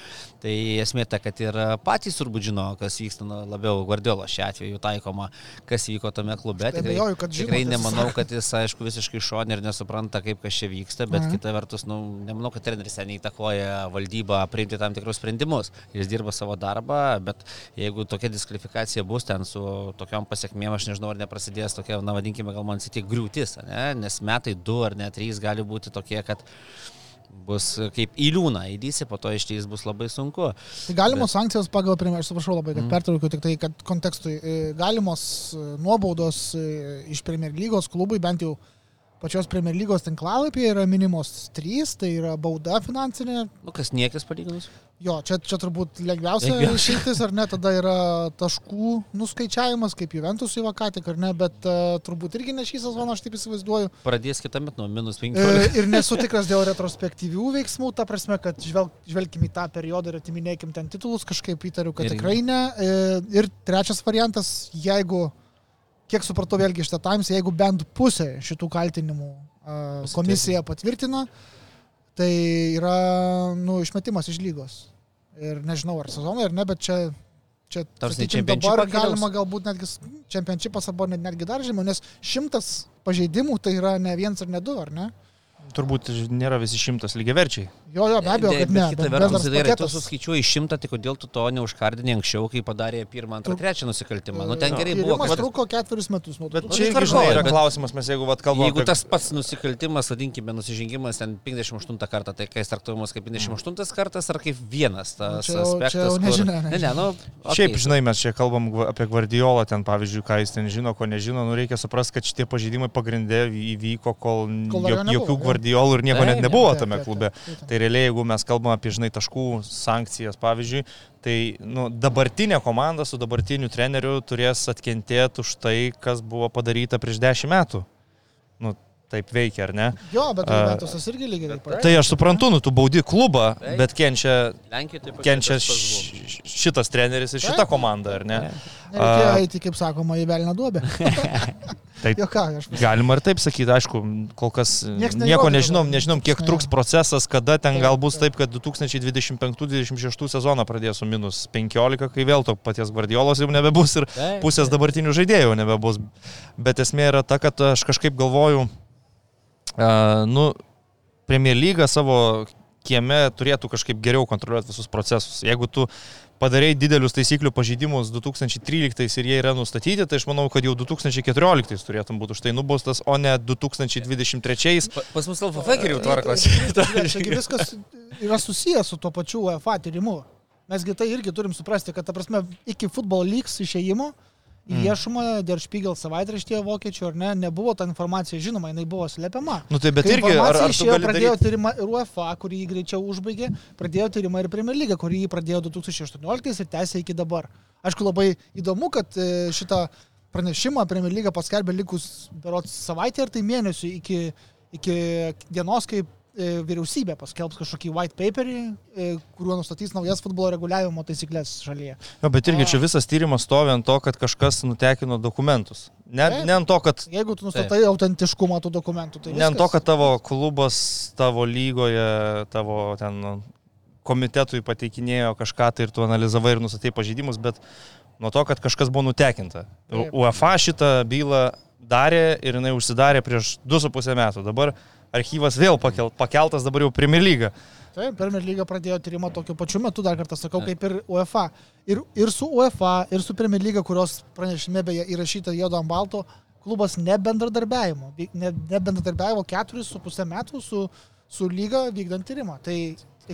Tai esmė ta, kad ir patys turbūt žino, kas vyksta nu, labiau Guardiola šiuo atveju taikoma, kas vyko tame klube. Tai abejoju, kad žino, tikrai nemanau, kad jis, aišku, visiškai šonė ir nesupranta, kaip kas čia vyksta, bet Mhm. kita vertus, nu, nemanau, kad treneris ten įtakoja valdybą priimti tam tikrus sprendimus. Jis dirba savo darbą, bet jeigu tokia diskvalifikacija bus ten su tokiam pasiekmėm, aš nežinau, ar neprasidės tokia, na vadinkime, gal man sitik griūtis, ne? nes metai du ar net trys gali būti tokie, kad bus kaip įliūna, įdysi, po to išteis bus labai sunku. Tai galimos sankcijos pagal aš atsiprašau labai, kad mm. pertraukiau tik tai, kad kontekstui, e, galimos e, nuobaudos e, iš Premier lygos klubui, bent jau pačios Premier lygos tinklalapyje yra minimos trys, tai yra bauda finansinė. Nu, kas niekis palyginus. Jo, čia, čia turbūt lengviausia išeitis, ar ne, tada yra taškų nuskaičiavimas, kaip Juventus į Vakatik, ar ne, bet uh, turbūt irgi ne šį sezoną, aš taip įsivaizduoju. Pradės kitą metą nuo minus E, 15. ir nesu tikras dėl retrospektyvių veiksmų, ta prasme, kad žvelg, žvelgime į tą periodą ir atiminėkim ten titulus, kažkaip įtariu, kad Irgi. tikrai ne. E, Ir trečias variantas, jeigu, kiek supratau vėlgi iš Times, jeigu bent pusė šitų kaltinimų komisija patvirtina, tai yra nu, išmetimas iš lygos. Ir nežinau, ar sezoną ar ne, bet čia... Čia, Tarsi keliaus? galima galbūt netgi čempionšipas arba net- netgi dar žemiau, nes šimtas pažeidimų tai yra ne vienas ar ne du, ar ne? Turbūt nėra visi šimtas lygiaverčiai. Jo, jo, be abejo, kad ne. Kita bet vertus, tai gerai, tu suskaičiuoji šimtą, tai kodėl tu to neužkardini anksčiau, kai padarė pirmą, antrą, trečią nusikaltimą. Nu, ten gerai buvo, kad... truko ketverius metus. Nuo Bet du- čia irgi, žinai, yra klausimas, mes jeigu vat, kalbame Jeigu tas pats nusikaltimas, vadinkime, nusižengimas ten 58 kartą, tai kai jis traktuojamas kaip 58 kartas ar kaip vienas tas čia jau- čia aspektas. jau kur- nežinia, Ne, ne, nežinia. nu. Okay. Šiaip, žinai, mes čia kalbam apie Guardiolą, ten pavyzdžiui, ką jis ten žino, ko nežino, nu reikia suprasti, kad šitie pažeidimai pagrindė įvyko, kol, Kol jo jokių jo. Guardiolų ir nieko Taip, net nebuvo taip, tame taip, klube. taip, taip. Tai realiai, jeigu mes kalbame apie, žinai, taškų sankcijas, pavyzdžiui, tai nu, dabartinė komanda su dabartiniu treneriu turės atkentėti už tai, kas buvo padaryta prieš dešimt metų. Nu, taip veikia, ar ne? Jo, bet Juventusas irgi lygiai taip pat. Tai aš suprantu, nu, tu baudi klubą, Taip. bet kenčia, taip kenčia š- šitas treneris ir šita Taip. komanda, ar ne? Nereikėjo a- eiti, kaip sakoma, į velnę duobę. Tai Jokauju, aš vis- galima ir taip sakyti, aišku, kol kas nieko nežinom, nežinom, kiek truks procesas, kada ten gal bus taip. kad 2025-2026 sezoną pradės su minus 15, kai vėl to paties Guardiolos jau nebebus ir pusės dabartinių žaidėjų nebebus. Bet esmė yra ta, kad aš kažkaip galvoju, uh, nu, Premier lyga savo kieme turėtų kažkaip geriau kontroliuoti visus procesus. Jeigu tu padarai didelius taisyklių pažeidimus 2013 ir jie yra nustatyti, tai aš manau, kad jau 2014 turėtum būti už tai nubaustas, o ne 2023. Pa- Pas mus LFF geriau tvarkosi. Viskas yra susijęs su tuo pačiu UEFA tyrimu. Mesgi tai irgi turim suprasti, kad, ta prasme, iki futbolo lygs išėjimo į viešumą Der Spiegel savaitraštyje vokiečių ar ne, nebuvo ta informacija žinoma, jinai buvo slepiama. Nu tai bet Kai irgi, ar, ar išėjo, pradėjo daryti... tyrimą ir UEFA, kurį jį greičiau užbaigė, pradėjo tyrimą ir Premier League, kurį jį pradėjo 2018 ir tęsė iki dabar. Aišku, labai įdomu, kad e, šitą pranešimą Premier League paskelbė likus berots savaitę ar tai mėnesių iki, iki dienos, kai vyriausybė paskelbs kažkokį white paperį, e, kuriuo nustatys naujas futbolo reguliavimo taisyklės šalyje. Jo, bet irgi A. čia visas tyrimas stovi ant to, kad kažkas nutekino dokumentus. Ne, Taip. ne ant to, kad Jeigu tu nustatai autentiškumą tų dokumentų, tai Ne ant to, viskas. kad tavo klubas, tavo lygoje, tavo ten komitetui pateikinėjo kažką tai ir tu analizavai ir nustatei pažeidimus, bet nuo to, kad kažkas buvo nutekinta. Taip. UEFA šitą bylą darė ir jinai užsidarė prieš 2,5 metų. Dabar archyvas vėl pakel, pakeltas, dabar jau Premier lyga. Taip, Premier lyga pradėjo tyrimą tokiu pačiu metu, dar kartą sakau, kaip ir UEFA. Ir, ir su UEFA, ir su Premier lyga, kurios pranešime beje įrašyta juodo ant balto, klubas nebendradarbiavimo. Ne- Nebendradarbiavo keturis su pusę metų su, su lyga vykdant tyrimą. Tai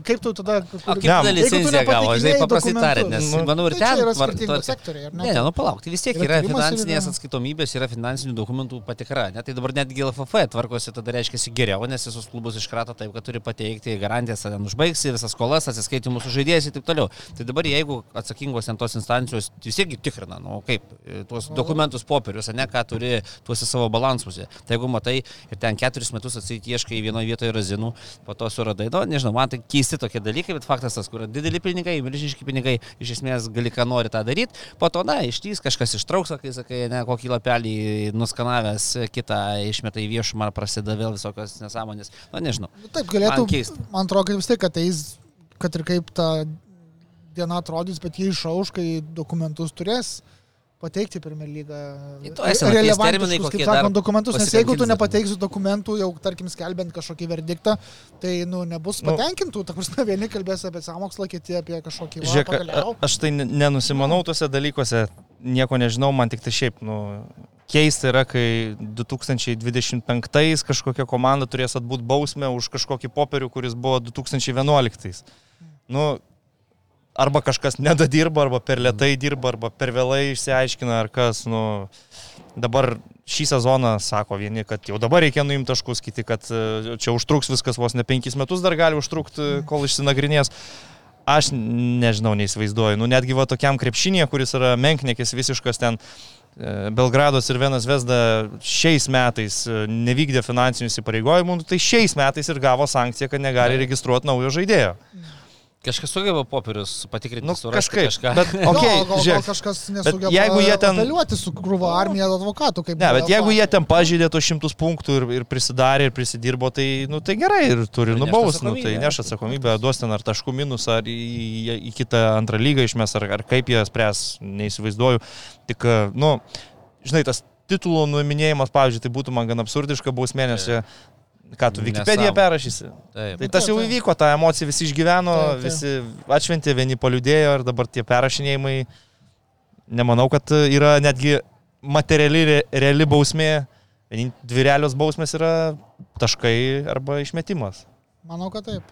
kaip tu tada... O kaip tada licenciją gavo, žinai, paprastai tariant, nes nu, manau ir tai ten... yra tvar- sektoriai, ne? Ne, nu palauk, tai vis tiek Yra yra finansinės yra- atskaitomybės, yra finansinių dokumentų patikra. Ne? Tai dabar netgi LFF tvarkosi, tada reiškia geriau, nes visus klubus iškrato taip, kad turi pateikti garantijas, ten užbaigsi visas skolas, atsiskaitimus su žaidėjais ir taip toliau. Tai dabar jeigu atsakingos ten tos instancijos vis tiek tikrina, nu kaip, tuos dokumentus popierius, ne ką turi tuose savo balansuose. Tai jeigu matai ir ten keturis metus atseit ieškai vienoje vietoje razinų, po to suradai, nu, nežinau, man tai keisti tokie dalykai, bet faktas tas, kur dideli pinigai, milžiniški pinigai, iš esmės gali ką nori tą daryti, po to, na, ištys kažkas ištrauks, kai sakai, ne, kokį lapelį nuskanavęs, kitą išmeta į viešumą prasideda vėl visokios nesąmonės. Na, nežinau. Nu, Taip, galėtų. Man keista. Man atrodo, kad vis tiek ateis, kad ir kaip ta diena atrodys, bet jie išauš, kai dokumentus turės pateikti Premier lygą. Tai to esame, ateis relevantiškus, kaip kokie sakant, dar dokumentus, nes jeigu tu nepateiksi dokumentų, jau tarkim skelbiant kažkokį verdiktą, tai nu, nebus Nu. patenkintų, ta prasme, vieni kalbės apie sąmokslą, kiti apie kažkokį va, Žiūrėk, pagaliau. aš tai ne- nenusimanau tuose dalykuose, nieko nežinau, man tik tai šiaip, nu, keista yra, kai 2025 kažkokia komanda turės atbūt bausmę už kažkokį popierių, kuris buvo 2011. Nu, arba kažkas nedadirba, arba per lietai dirba, arba per vėlai išsiaiškina, ar kas, nu, dabar šį sezoną sako vieni, kad jau dabar reikia nuimti taškus, kiti, kad e, čia užtruks viskas vos ne penkis metus dar gali užtrukti, kol išsinagrinės. Aš nežinau, neįsivaizduoju. Nu, netgi va tokiam krepšinėje, kuris yra menknekis visiškas ten, e, Belgrados ir Venas Vesda šiais metais e, nevykdė finansinių įsipareigojimų, nu, tai šiais metais ir gavo sankciją, kad negali registruoti naujo žaidėjo. Kažkas sugeba popierius patikrinti, Nu, surasti kažkaip. kažką. Bet, Okay, okay, gal, gal, žiūrėk, gal kažkas nesugeba jeigu jie ten- apeliuoti su krūva armija advokatų, kaip Ne, bet jeigu jie ten pažydė tos šimtus punktų ir, ir prisidarė ir prisidirbo, tai, nu, tai gerai ir turi Ir neš nubaus, nu, tai neš atsakomybę, duos ten ar taškų minus, ar į, į, į kitą antrą lygą išmes, ar, ar kaip jie spręs, neįsivaizduoju. Tik, nu, žinai, tas titulo numinėjimas, pavyzdžiui, tai būtų man gan absurdiška bausmė, nes čia, ką tu Wikipediją perrašysi. Taip. Tai tas jau įvyko, ta emocija visi išgyveno, Taip, taip. visi atšventė, vieni paliudėjo ir dabar tie perrašinėjimai, nemanau, kad yra netgi materiali, re- reali bausmė. Dvi realios bausmės yra taškai arba išmetimas. Manau, kad taip.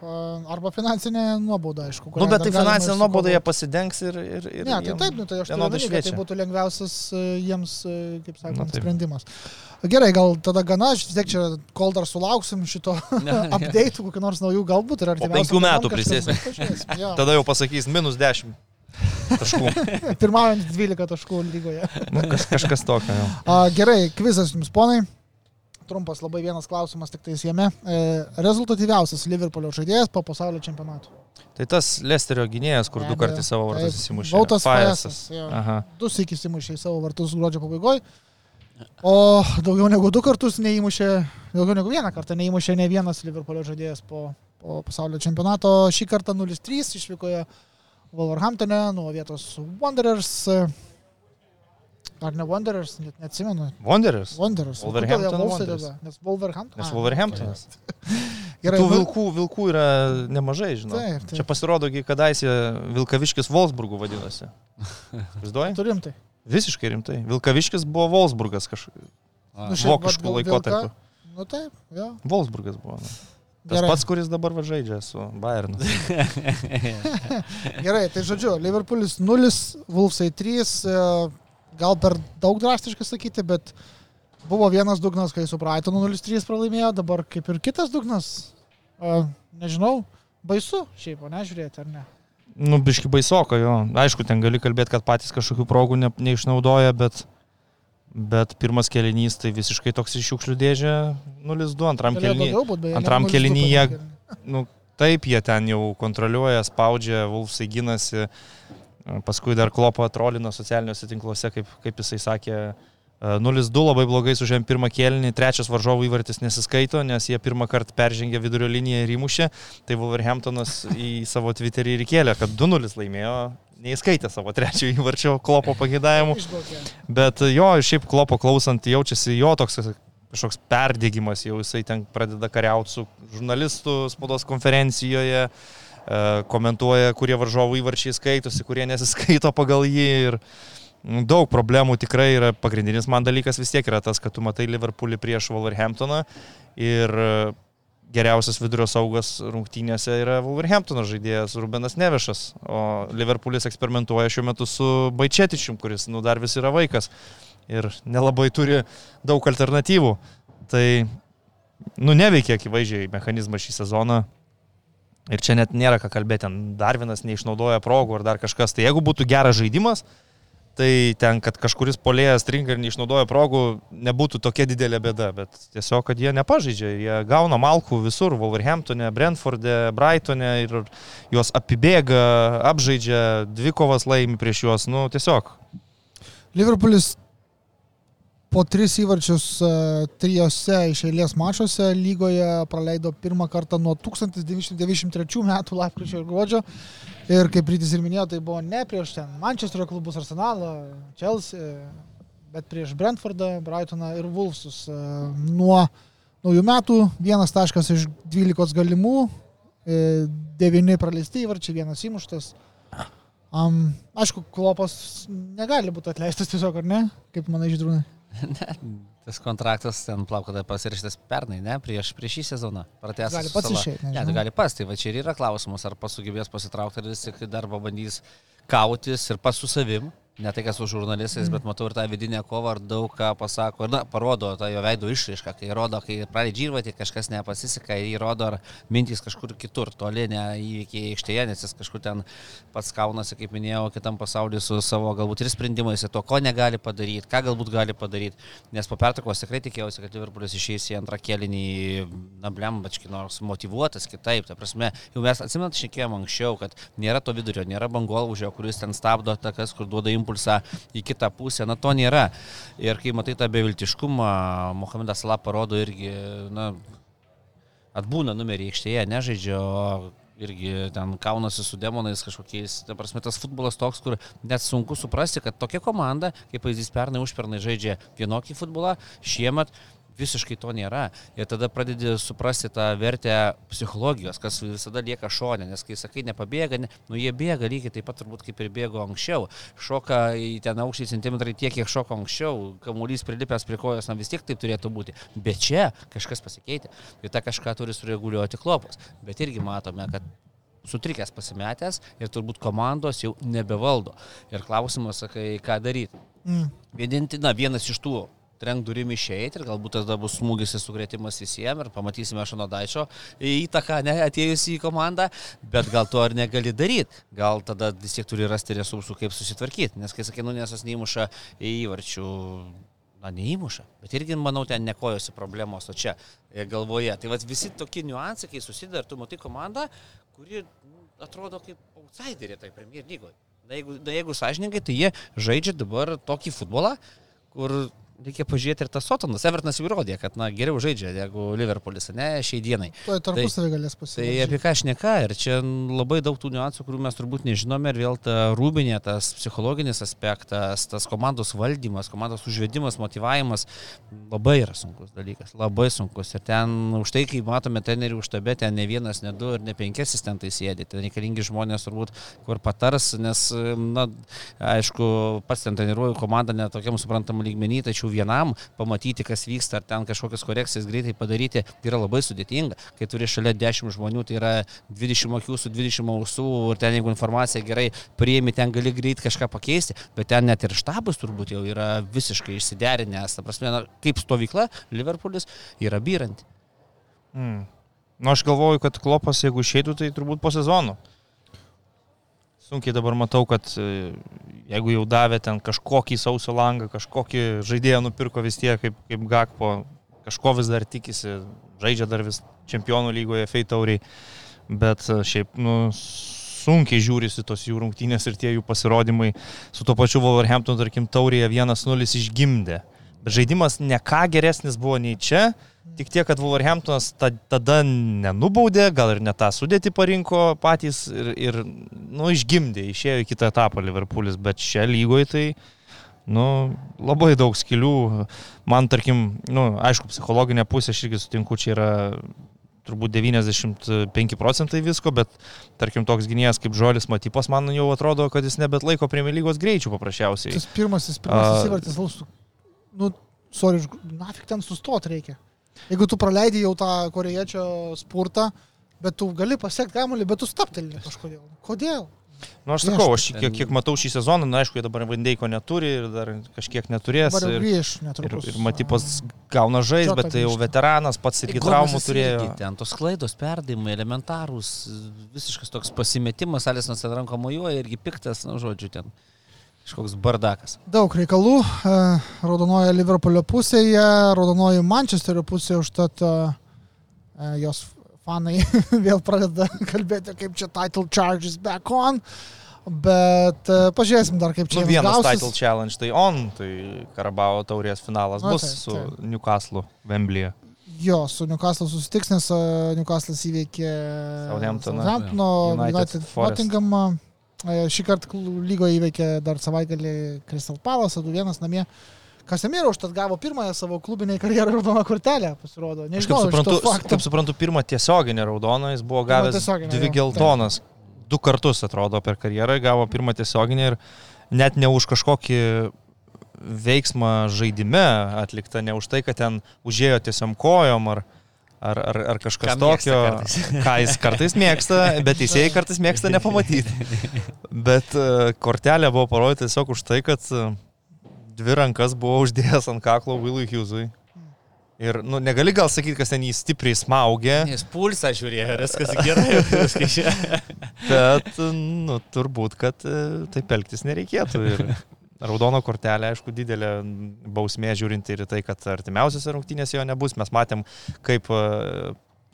Arba finansinė nuobauda, aišku. Na, nu, bet tai finansinė nuoboda jie pasidengs ir... ir, ir Ne, tai jiem taip, nu, tai aš turiu kad tai būtų lengviausias e, jiems, e, kaip sakant, Na, taip. sprendimas. Gerai, gal tada gana, aš vis tiek čia, kol dar sulauksim šito update, kokių nors naujų galbūt ir artimiausių. penkių metų prisėsim. Tada jau pasakys minus 10 taškų. Pirmaujant 12 taškų lygoje. Nu, kaž, kažkas tokio. Gerai, kvizas jums, ponai. Trumpas labai vienas klausimas tik tais jame. E, rezultatyviausias Liverpoolio žaidėjas po pasaulio čempionato. Tai tas Lesterio gynėjas, kur Be du kartus savo vartus įsimušė. Jo. Aha. Du sėkis įmušė į savo vartus gruodžio pabaigoje. O daugiau negu du kartus neįmušė, daugiau negu vieną kartą neįmušė ne vienas Liverpoolio žaidėjas po, po pasaulio čempionato. Šį kartą 0-3 išvykoje Wolverhamptone nuo vietos Wanderers. Ar ne Wanderers, net neatsimenu. Wanderers. Wanderers. Wolverhampton tada? Nes Wolverhampton. Nes Wolverhamptonas. Gerai, Tų nu- vilkų, vilkų yra nemažai, žinau. Taip, taip. Čia pasirodo, kadaise Vilkaviškis Wolfsburgų vadinosi. Vaizduoji? Turim tai. Visiškai rimtai. Vilkaviškis buvo Wolfsburgas kažkokiu Nu, vokišku laikotarpiu. Nu taip, jo. Wolfsburgas buvo. nu. Tas Gerai. pats, kuris dabar va žaidžia su Bayernu. Gerai, tai žodžiu, Liverpoolis 0, Wolfsai 3, e, gal per daug drastiškai sakyti, bet buvo vienas dugnas, kai su Brightonu 0-3 pralaimėjo, dabar kaip ir kitas dugnas. E, Nežinau, baisu šiaip, o nežiūrėti, ar ne? Nu, biški baisoka jo. Aišku, ten gali kalbėti, kad patys kažkokių progų ne, neišnaudoja, bet, bet pirmas kelinys tai visiškai toks iš šiukšlių dėžė 0-2, antram daugiau būt, beje, antram negu 0-2 kėliny pirmam jie- kėliny. Nu, taip, jie ten jau kontroliuoja, spaudžia, Vulfsai ginasi. Paskui dar klopo trolino socialiniuose tinkluose, kaip, kaip jisai sakė, e, 0-2 labai blogai sužėm pirmą kėlinį, trečias varžovų įvartis nesiskaito, nes jie pirmą kartą peržengė vidurio liniją ir įmušė. Tai Wolverhamptonas į savo Twitterį ir kėlė, kad 2-0 laimėjo, neįskaitė savo trečiojo įvarčio klopo pagėdavimų. Bet jo, šiaip klopo klausant, jaučiasi jo toks kažkoks perdėgymas, jau jisai ten pradeda kariauti su žurnalistų spaudos konferencijoje, e, komentuoja, kurie varžovų įvarčiai skaitosi, kurie nesiskaito pagal jį. Ir daug problemų tikrai yra. Pagrindinis man dalykas vis tiek yra tas, kad tu matai Liverpoolį prieš Wolverhamptoną ir e, geriausias vidurio saugas rungtynėse yra Wolverhamptono žaidėjas Rubenas Nevešas, o Liverpoolis eksperimentuoja šiuo metu su Baičetičium, kuris nu, dar vis yra vaikas ir nelabai turi daug alternatyvų. Tai, nu, neveikia akivaizdžiai mechanizmas šį sezoną. Ir čia net nėra ką kalbėti, ten dar vienas neišnaudoja progų ar dar kažkas. Tai jeigu būtų geras žaidimas, tai ten, kad kažkuris polėjas stringa ir neišnaudoja progų, nebūtų tokia didelė bėda. Bet tiesiog, kad jie nepažaidžia. Jie gauna malkų visur - Wolverhamptone, Brentforde, Brightone ir juos apibėga, apžaidžia, dvi kovas laimi prieš juos. Nu, tiesiog. Liverpoolis po tris įvarčius e, trijose iš eilės mačuose lygoje praleido pirmą kartą nuo 1993 metų lapkričio ir gruodžio. Ir kaip Rytis ir minėjo, tai buvo ne prieš ten Manchesterio klubus Arsenalą, Chelsea, bet prieš Brentfordą, Brightoną ir Wolfsus. E, Nuo naujų metų vienas taškas iš 12 galimų, e, devyni praleisti įvarčiai, vienas įmuštas. Um, aišku, klopas negali būti atleistas tiesiog, ar ne? Kaip manai, žydrūnai? Tas kontraktas ten plaukada pasirašytas pernai, ne, prieš, prieš šį sezoną. Pratęstas Gali pats Sala. išeit, Ne, tai gali pas, tai va čia ir yra klausimas, ar pasugebės pasitraukti, ar vis tik dar pabandys kautis ir pas su savim. Ne tai, kas su žurnalistais, mm. bet matau ir tą vidinę kovą, ar daug ką pasako, ir, na, parodo tą jo veido išraišką, kai rodo, kai pradeda džirvati, kažkas nepasiseka, jį rodo, ar mintys kažkur kitur, toli, ne įvykiai aikštėje, nes jis kažkur ten pats kaunasi, kaip minėjau, kitam pasauliu su savo galbūt ir sprendimais, ir to, ko negali padaryti, ką galbūt gali padaryti, nes po pertraukos tikrai tikėjausi, kad Liverpoolis išeis į antrą kėlinį, na, blembački, nors motivuotas kitaip, ta prasme, jau mes atsimenat, šnekėjom anksčiau, kad nėra to vidurio, nėra bangolaužio, kuris ten stabdo atakas, kur duoda impulsą į kitą pusę, na to nėra. Ir kai matai tą beviltiškumą, Mohamedas Salah parodo irgi, na, atbūna numerį aikštėje, nežaidžia, o irgi ten kaunasi su demonais kažkokiais. Ta prasme, tas futbolas toks, kur net sunku suprasti, kad tokia komanda, kaip pavyzdys pernai užpernai žaidžia vienokį futbolą, šiemet visiškai to nėra. Ir tada pradedi suprasti tą vertę psichologijos, kas visada lieka šonė, nes kai sakai nepabėga, ne, nu jie bėga lygiai taip pat turbūt kaip ir bėgo anksčiau. Šoka į ten aukštį centimetrai tiek, kiek šoko anksčiau, kamuolys prilipęs prie kojos, na vis tiek taip turėtų būti. Bet čia kažkas pasikeitė. Ir tą kažką turi sureguliuoti klopas. Bet irgi matome, kad sutrikęs pasimetęs ir turbūt komandos jau nebevaldo. Ir klausimas, sakai, ką daryti. Mm. Vieninti, na, vienas iš tų trenk durim išeiti ir galbūt tada bus smūgis ir sukrėtimas visiems ir pamatysime Šanodaičio įtaką, ne, atėjusi į komandą, bet gal to ar negali daryti, gal tada vis tiek turi rasti resursų, kaip susitvarkyti, nes kai sakai, Nunesas neįmuša įvarčių, na neįmuša, bet irgi, manau, ten nekojosi problemos, o čia e, galvoje. Tai va visi tokie niuansai, kai susidar, tu matai komandą, kuri nu, atrodo kaip outsiderė tai Premier lygoje. Na jeigu, na, jeigu sąžininkai, tai jie žaidžia dabar tokį futbolą, kur reikia pažiūrėti ir tas Sotonas. Evertonas jau įrodė, kad na, geriau žaidžia negu Liverpoolis, ne, šiai dienai. Tuoj tarpusavį galės Tai pasiekti. apie ką aš neka ir čia labai daug tų niuansų, kurių mes turbūt nežinome ir vėl ta rūbinė, tas psichologinis aspektas, tas komandos valdymas, komandos užvedimas, motivavimas labai yra sunkus dalykas, labai sunkus. Ir ten už tai, kai matome trenerių užtabę, ten ne vienas, ne du ir ne penki asistentai sėdi, ten reikalingi žmonės turbūt, kur patars, nes, na, aišku, pats ten treniruoju komandą netokiam suprantamam lygmenį, tačiau vienam pamatyti, kas vyksta, ar ten kažkokias korekcijas greitai padaryti, tai yra labai sudėtinga. Kai turi šalia 10 žmonių, tai yra 20 akių su 20 ausų ir ten jeigu informacija gerai priimi, ten gali greit kažką pakeisti, bet ten net ir štabas turbūt jau yra visiškai išsiderinęs. Ta prasme, na, kaip stovykla Liverpoolis yra byranti. Mm. Nu, aš galvoju, kad klopas, jeigu išeitų, tai turbūt po sezono. Sunkiai dabar matau, kad e, jeigu jau davė ten kažkokį sausio langą, kažkokį žaidėją nupirko vis tiek, kaip, kaip Gakpo, kažko vis dar tikisi, žaidžia dar vis čempionų lygoje feitauriai, bet e, šiaip, nu, sunkiai žiūrisi tos jų rungtynės ir tie jų pasirodymai su to pačiu Wolverhampton, tarkim, taurėje 1-0 išgimdė. Bet žaidimas ne ką geresnis buvo nei čia, tik tiek, kad Wolverhamptonas ta, tada nenubaudė, gal ir ne tą sudėti parinko patys ir, ir nu, išgimdė, išėjo į kitą etapą Liverpoolis, bet čia lygoje tai, nu, labai daug skilių. Man, tarkim, nu, aišku, psichologinė pusė, aš irgi sutinku, čia yra turbūt 95 procentai visko, bet tarkim toks gynėjas kaip Žolis Matypas, man jau atrodo, kad jis nebet laiko Premier lygos greičių paprasčiausiai. Tas pirmasis, pirmasis įvartis, Valsų. Nu, sorry, nafik ten sustot reikia. Jeigu tu praleidai jau tą korejiečio spurtą, bet tu gali pasiekti kamuolį, bet tu staptelni kažkodėl. Kodėl? Na, aš Prieš sakau, aš kiek, kiek matau šį sezoną, na, aišku, jie dabar Vandeiko neturi ir dar kažkiek neturės. Ir, grįž ir, ir Matypas gauna žais, bet tai jau veteranas, pats irgi traumų irgi turėjo. Ten tos klaidos, perdavimai, elementarūs, visiškas toks pasimetimas, Alisonas ant ranko mojuoja irgi piktas, na, žodžiu, ten kažkoks bardakas. Daug reikalų. e, Raudonoji Liverpoolio pusėje, raudonoji Manchesterio pusėje, užtat e, e, jos fanai vėl pradeda kalbėti, kaip čia title charges back on. Bet pažiūrėsim dar, kaip čia Nu, jiems vienas gausis. title challenge, tai on, tai Karabao taurės finalas Na, bus taip, su taip. Newcastle Wembley'e. Jo, su Newcastle susitiks, nes e, Newcastle'as įveikė Southamptoną. Southamptono, United United. Nottinghamą. Šį kartą lygoje įveikė dar savaitgalį Crystal Palace, 2-1 namie. Kasemiro užtat gavo pirmąją savo klubinę karjerą raudoną kortelę, pasirodo. Aš kaip Nežinau, suprantu, kaip suprantu, pirmą tiesioginę raudoną jis buvo gavęs dvi geltonas. Du kartus atrodo per karjerą gavo pirmą tiesioginę ir net ne už kažkokį veiksmą žaidime atliktą, ne už tai, kad ten užėjo tiesiog kojom ar, ar, ar, ar kažkas mėgsta tokio, ką jis kartais mėgsta, bet teisėjai kartais mėgsta nepamatyti. Bet e, kortelė buvo parodyta tiesiog už tai, kad e, dvi rankas buvo uždėjęs ant kaklo Willui Hughesui. Ir, nu, negali gal sakyti, kas ten jį stipriai smaugė, Jis pulsą žiūrėjo, viskas gerai, viskas čia. bet, nu, turbūt, kad e, taip elgtis nereikėtų. Ir raudono kortelė, aišku, didelė bausmė žiūrint ir tai, kad artimiausiose rungtynėse jo nebus. Mes matėm, kaip e,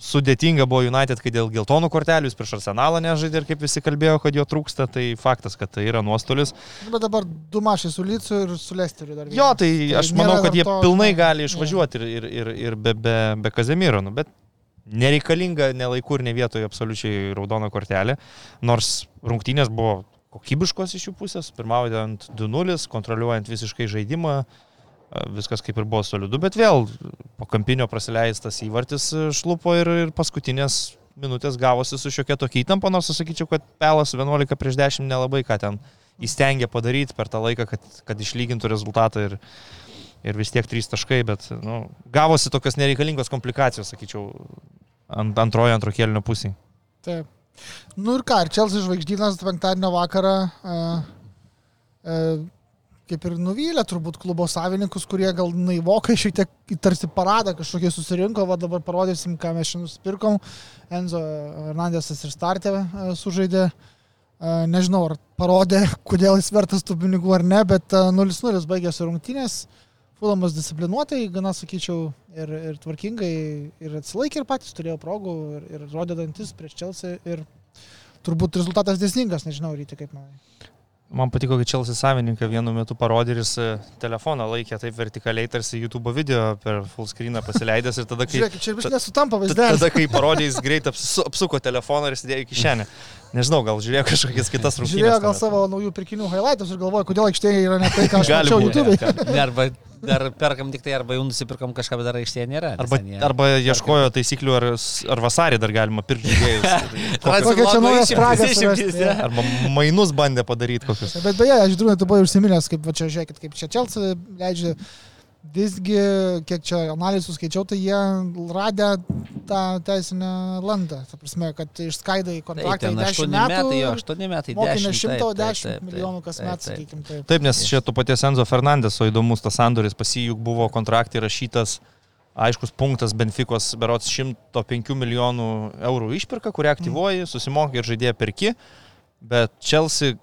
sudėtinga buvo United, kai dėl geltonų kortelių jis prieš arsenalą nežaidė ir kaip visi kalbėjo, kad jo trūksta, tai faktas, kad tai yra nuostolis. Bet dabar du mašai su Lycu ir su Lesteriu dar. Jo, tai aš manau, nėra kad jie to, pilnai gali išvažiuoti ir, ir, ir, ir be, be, be Kazemiro, nu, bet nereikalinga nelaiku ir ne vietoje absoliučiai raudona kortelė, nors rungtynės buvo kokybiškos iš jų pusės, pirmaujant 2-0, kontroliuojant visiškai žaidimą, a, viskas kaip ir buvo solidu, bet vėl po kampinio praleistas įvartis e, šlupo ir, ir paskutinės minutės gavosi su šiokia tokia įtampa, nors aš sakyčiau, kad Pelas 11 prieš 10 nelabai ką ten įstengė padaryti per tą laiką, kad, kad išlygintų rezultatą ir, ir vis tiek trys taškai, bet nu, gavosi tokios nereikalingos komplikacijos, sakyčiau, ant, antrojo, antro kėlinio pusėje. Taip. Nu ir ką, Čelsi žvaigždynas penktadienio vakarą e, e, kaip ir nuvylė turbūt klubo savininkus, kurie gal naivokai šiek tiek tarsi paradą kažkokie susirinko, va dabar parodysim, ką mes šiandien nusipirkom. Enzo Hernandesas ir Startė e, sužaidė. E, Nežinau, ar parodė, kodėl jis vertas tų pinigų ar ne, bet e, 0-0 baigėsi rungtynės. Fulamas disciplinuotai, gana sakyčiau, ir, ir tvarkingai, ir atsilaikė, ir patys turėjo progų, ir, ir rodė dantis prieš Čelsi. Ir turbūt rezultatas dėsningas, nežinau, ryti kaip manai. Man patiko, kad Čelsi savininką vienu metu parodė ir jis e, telefoną laikė taip vertikaliai, tarsi YouTube video per full screeną pasileidęs ir tada, kai... Žiūrėk, čia vis nesutampa vaizdas. Tada, kai parodė, jis greit apsu- apsuko telefoną ir įsidėjo į kišenę. Nežinau, gal žiūrėjo kažkokias kitas rungtynes. Žiūrėjo gal savo naujų pirkinių highlights ir galvoja, kodėl aikštėje yra ne tai, ką aš mačiau. YouTube. Ne, Arba dar perkam tik tai, arba jau nusipirkom kažką, bet dar aikštėje nėra. Arba, jie- arba ieškojo taisyklių, ar, ar vasarį dar galima pirkti žaidėjus. Kokios Kokia čia nauja spraga? Arba mainus bandė padaryti kokius. Bet beje, aš žinau, tu buvai užsiminęs, kaip va čia, žiūrėkit, kaip čia Čelsi leidžia. Visgi, kiek čia analizų skaičiau, tai jie radė tą teisinę landą. Ta prasme, kad išskaidai Taip, kontraktą ten į 8 10 metai, metų. jo, 8 metai, Mokinė 10. 110 milijonų kas met, sakykime. Taip. Taip, nes čia tu paties Enzo Fernandeso įdomus tas sandoris, pas jį juk buvo kontraktai rašytas aiškus punktas Benficos berots 105 milijonų eurų išpirka, kurią aktyvuoji, susimokai ir žaidėją perki, bet Chelsea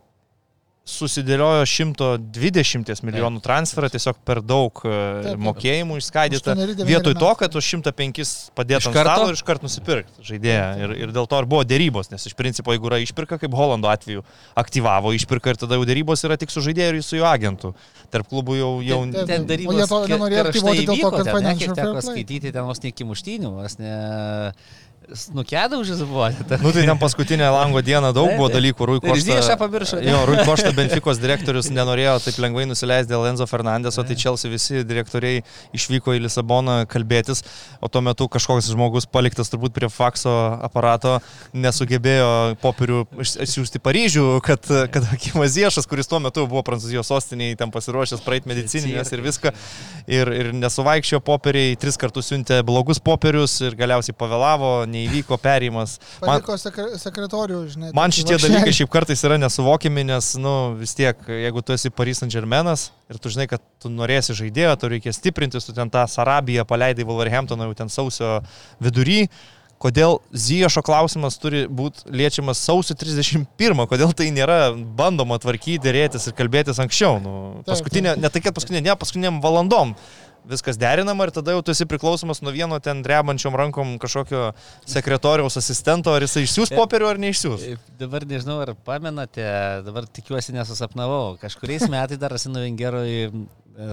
susidėliojo 120 milijonų transferą, tiesiog per daug e, taip. mokėjimų išskaidyta. Vietoj to, kad už 105 padėtų ant stalo ir iškart nusipirkti žaidėją. Ir, ir dėl to ir buvo dėrybos, nes iš principo, jeigu yra išpirka, kaip Holando atveju, aktyvavo išpirką ir tada jau dėrybos yra tik su žaidėju ir su jo agentu. Tarp klubų jau... jau... Taip, taip. Ten O darybos jie to nenorėjo aktyvuoti dėl to, kad ten, ne, kiek teko skaityti, ten vos ne iki muštynių, vos ne snukėda už buvo. Nu tai ten paskutinę lango dieną daug buvo dalykų. Rui Košta, pamiršo, ne? Jo, Rui Košta Benficos direktorius nenorėjo taip lengvai nusileisti dėl Enzo Fernandeso, tai Chelsea visi direktoriai išvyko į Lisaboną kalbėtis, o tuo metu kažkoks žmogus paliktas turbūt prie fakso aparato nesugebėjo popierių išsiųsti Paryžių, kad, kad Akimas Ziešas, kuris tuo metu buvo Prancūzijos sostinėje, ten pasiruošęs praeiti medicininės ir viską, ir, ir nesuvaikščio popieriai, tris kartus siuntė blogus popierius ir galiausiai pavėlavo, neįvyko perėjimas. Man, sekretorių, žinai. Man šitie dalykai šiaip kartais yra nesuvokiami, nes, nu, vis tiek, jeigu tu esi Paris Saint Germainas ir tu žinai, kad tu norėsi žaidėjo, tu reikia stiprinti, tu ten tą Sarabiją paleidai Wolverhamptoną jau ten sausio vidury. Kodėl Ziyešo klausimas turi būti liečiamas sausio 31, kodėl tai nėra bandoma tvarkyti, dėrėtis ir kalbėtis anksčiau. Nu, paskutinė, ne tai, kad paskutinė, ne, paskutiniam valandom viskas derinama ir tada jau tu esi priklausomas nuo vieno ten drebančiom rankom kažkokio sekretoriaus asistento, ar jisai išsiūs popierių ar neišsiūs. Dabar nežinau, ar pamenate, dabar tikiuosi nesusapnavau. Kažkuriais metais dar Asino Vengeroj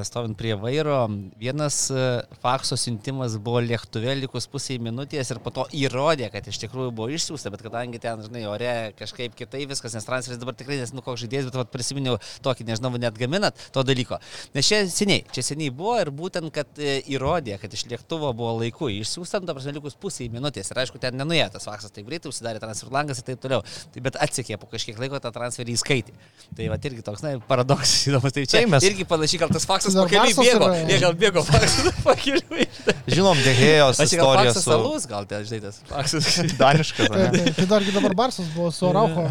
stovint prie vairo, vienas e, fakso siuntimas buvo lėktuve likus pusiai minutės ir po to įrodė, kad iš tikrųjų buvo išsiųsta, bet kadangi ten, žinai, ore kažkaip kitai viskas, nes transferis dabar tikrai nesinu koks žaidėjas, bet vat, prisiminiau tokį, nežinau, net gaminat to dalyko. Nes čia seniai, čia seniai buvo ir būtent, kad e, įrodė, kad iš lėktuvo buvo laiku išsiųsta, nu, ta prasme, likus pusiai minutės. Ir aišku, ten nenuėjo tas faksas taip greitai, užsidarė transferų langas ir taip toliau. Tai bet atsikė po kažkiek laiko tą transferį įskaitė. Tai va irgi toks, na, paradoksas įdomus. Tai čia Tai mes- irgi panašiai, gal tas faksas Kelių Barsas bėgo. yra- Jie gal bėgo faksas po kelių. Žinom, Dehėjos Aš gal faksas su salus, gal ten, žinai, tas faksas. Daniškas. taip. Tai dargi dabar Barsas buvo su Araucho,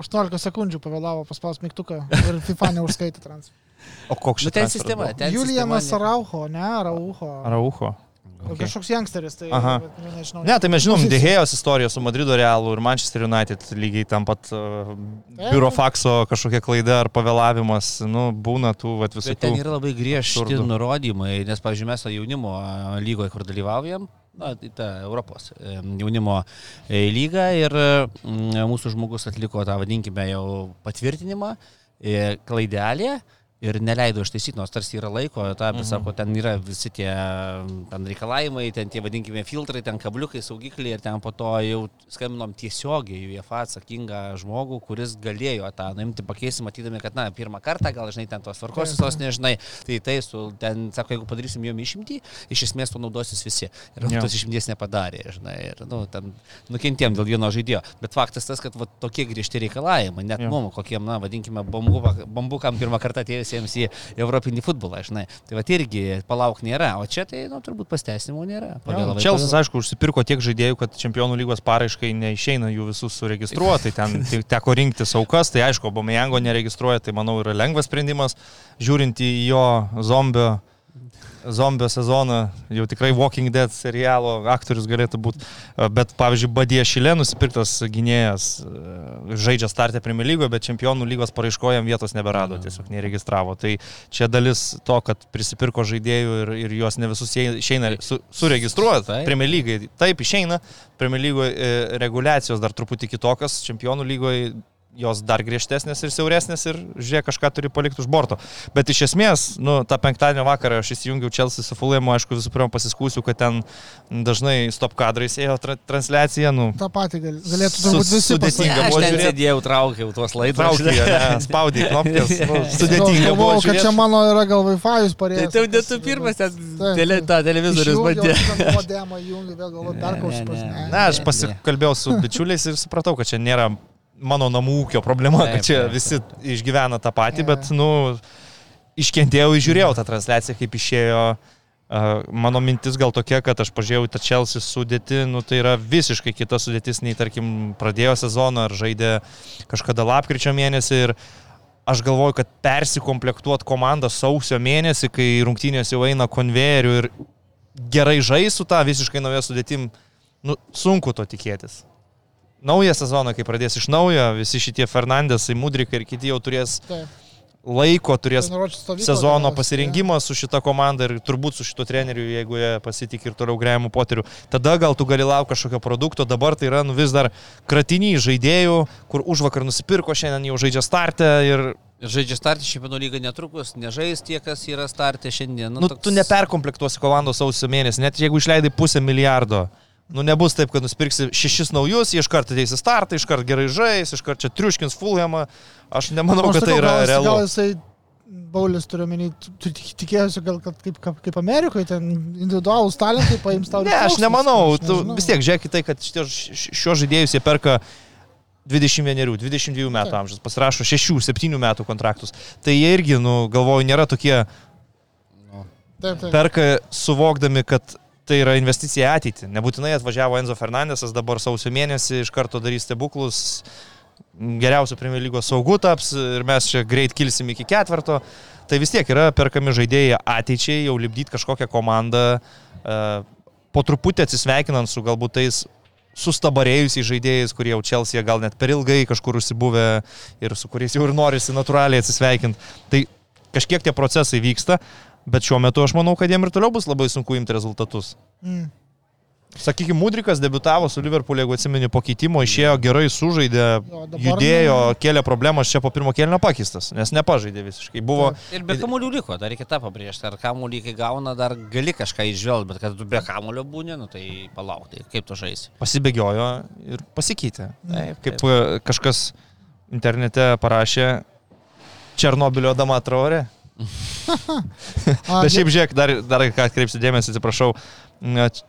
18 sekundžių pavėlavo paspaus mygtuką ir FIFA neužskaitė transferą. O koks Nu, šitas ten sistema, ten Julianas sistema ne- Araucho, ne Araucho. Raucho. Okay. Kažkoks youngsteris, tai Aha. nu, nežinau. Ne, tai mes žinom. Dehėjos istoriją su Madrido Realu ir Manchester United lygiai tam pat uh, biuro fakso kažkokia klaida ar pavėlavimas, nu, būna tų vat, Bet ten yra labai griežti absurdų. nurodymai, nes, pavyzdžiui, mes to jaunimo a, lygoje, kur dalyvaujam, na, tai ta Europos e, jaunimo e, lyga ir mūsų žmogus atliko tą, vadinkime, jau patvirtinimą, e, klaidelė. Ir neleido ištaisyti, nors tarsi yra laiko, ta, bet Mhm. sako, ten yra visi tie ten reikalavimai, ten tie vadinkime filtrai, ten kabliukai, saugikliai ir ten po to jau skambinom tiesiogiai į UEFA atsakingą žmogų, kuris galėjo tą nuimti, pakeisti, matydami, kad, na, pirmą kartą, gal, žinai, ten tos tvarkos visos nežinai, tai tai su, ten, sako, jeigu padarysim jom išimtį, iš esmės to naudosis visi. Ir yeah. tos išimties nepadarė, žinai, ir, nu, ten nukentėm dėl vieno žaidėjo. Bet faktas tas, kad va, tokie griežti reikalavimai, net Jo. mum, kokiem, na, vadinkime, bambuka- bambukam pirmą kartą atėjusiems į Europinį futbolą, žinai. Tai va irgi palauk nėra, o čia tai, nu, turbūt pasteisinimų nėra. Pavėlavai. aišku, užsipirko tiek žaidėjų, kad čempionų lygos paraiškai neišeina jų visus suregistruoti, tai ten te- teko rinktis aukas, tai aišku, Bomejango neregistruoja, tai manau yra lengvas sprendimas, žiūrint į jo zombio zombio sezoną, jau tikrai Walking Dead serialo aktorius galėtų būti, bet pavyzdžiui, Badė Šilė nusipirktas gynėjas, e, žaidžia startę Premier lygoje, bet čempionų lygos paraiškojam vietos neberado, tiesiog neregistravo. Tai čia dalis to, kad prisipirko žaidėjų ir, ir juos ne visus išeina su, suregistruoti. Premier lygai taip išeina, Premier lygoje e, reguliacijos dar truputį kitokios, čempionų lygoje jos dar griežtesnės ir siauresnės ir žiūrėk, kažką turi palikti už borto. Bet iš esmės, nu, tą penktadienio vakarą aš įsijungiau Chelsea su Fulėmu, aišku, visų pirma pasiskūsiu, kad ten dažnai stop kadrais ėjo tra transliacija. Nu, Ta pati gal, galėtų turbūt visi sudėtinga buvo ten žiūrėt. sėdėjau, traukiau tuos laidus. Traukė, spaudė knopkės. Nu, sudėtinga buvo. Galvojau, kad čia mano yra gal Wi-Fi jūs Tai parėjęs. tu ne tu pirmas tą televizorius bandė. Ne, ne, ne. Na, aš pasikalbėjau su bičiuliais ir supratau, kad čia nėra mano namų ūkio problema, Taip, kad čia taip, visi išgyvena tą patį, Ne. bet, nu, iškentėjau, žiūrėjau tą transliaciją, kaip išėjo. Uh, mano mintis gal tokia, kad aš pažiūrėjau į tą Chelsea sudėtį, nu tai yra visiškai kita sudėtis nei, tarkim, pradėjo sezoną ar žaidė kažkada lapkričio mėnesį ir aš galvoju, kad persikomplektuot komandą sausio mėnesį, kai rungtynės jau eina konvejeriu ir gerai žais su tą visiškai nauja sudėtim, nu, sunku to tikėtis. Naują sezoną, kai pradės iš naujo, visi šitie Fernandesai, Mudrikai ir kiti jau turės laiko, turės sezono pasirinkimą su šita komanda ir turbūt su šito treneriu, jeigu jie pasitikė ir toliau Grėjimu Poteriu. Tada gal tu gali laukti kažkokio produkto, dabar tai yra nu, vis dar kratinys žaidėjų, kur už vakar nusipirko, šiandien jau žaidžia startę ir Žaidžia startį čempionų lygą netrukus, nežais tie, kas yra startė šiandien. nu, tu neperkomplektuosi komandos sausio mėnesį, net jeigu išleidai pusę milijardo. Nu, nebus taip, kad nusipirksi šešis naujus, iš karto ateis į startą, iš karto gerai žais, iš karto čia triuškins Fulhamą. Aš nemanau, kad tai yra gal, realu. Gal jisai, Baulis turiu menį, tu tik- tikėjosi, gal kad kaip, kaip, kaip Amerikoje, ten individualūs talentai paims tau. Ne, aš nemanau. Aš Tu vis tiek žiūrėk į tai, kad šitie- š- šiuos žaidėjus jie perka 21, 22 metų Taip. amžius, pasirašo 6-7 metų kontraktus. Tai jie irgi, nu, galvoju, nėra tokie, Taip, taip. perka suvokdami, kad tai yra investicija į ateitį. Nebūtinai atvažiavo Enzo Fernandesas dabar sausio mėnesį, iš karto darys stebuklus, geriausių Premier lygos saugų taps ir mes čia greit kilsim iki ketvirto. Tai vis tiek yra perkami žaidėjai ateičiai, jau lipdyti kažkokią komandą, e, po truputį atsisveikinant su galbūt tais sustabarėjusiais žaidėjais, kurie jau Čelsija gal net per ilgai kažkur užsibuvę ir su kuriais jau ir norisi natūraliai atsisveikinti. Tai kažkiek tie procesai vyksta, bet šiuo metu aš manau, kad jiem ir toliau bus labai sunku imti rezultatus. Mm. Sakykime, Mudrikas debitavo su Liverpool, jeigu atsimeni po keitimo, išėjo gerai, sužaidė, Jo, dabar, judėjo, nu- kėlė problemas čia po pirmo kėlinio pakistas, nes nepažaidė visiškai. Buvo, Ir be kamuolių liko, dar reikia tą pabrėžti. Ar kamuolį kai gauna, dar gali kažką išžvelgti, bet kad tu be kamuolio būni, nu, tai palauk, tai kaip tu žaisi. pasibėgiojo ir pasikeitė. Taip, Kaip e, kažkas internete parašė, Černobilio dama traorė. Bet šiaip žiūrėk, dar, dar ką atkreipsiu dėmesį, atsiprašau.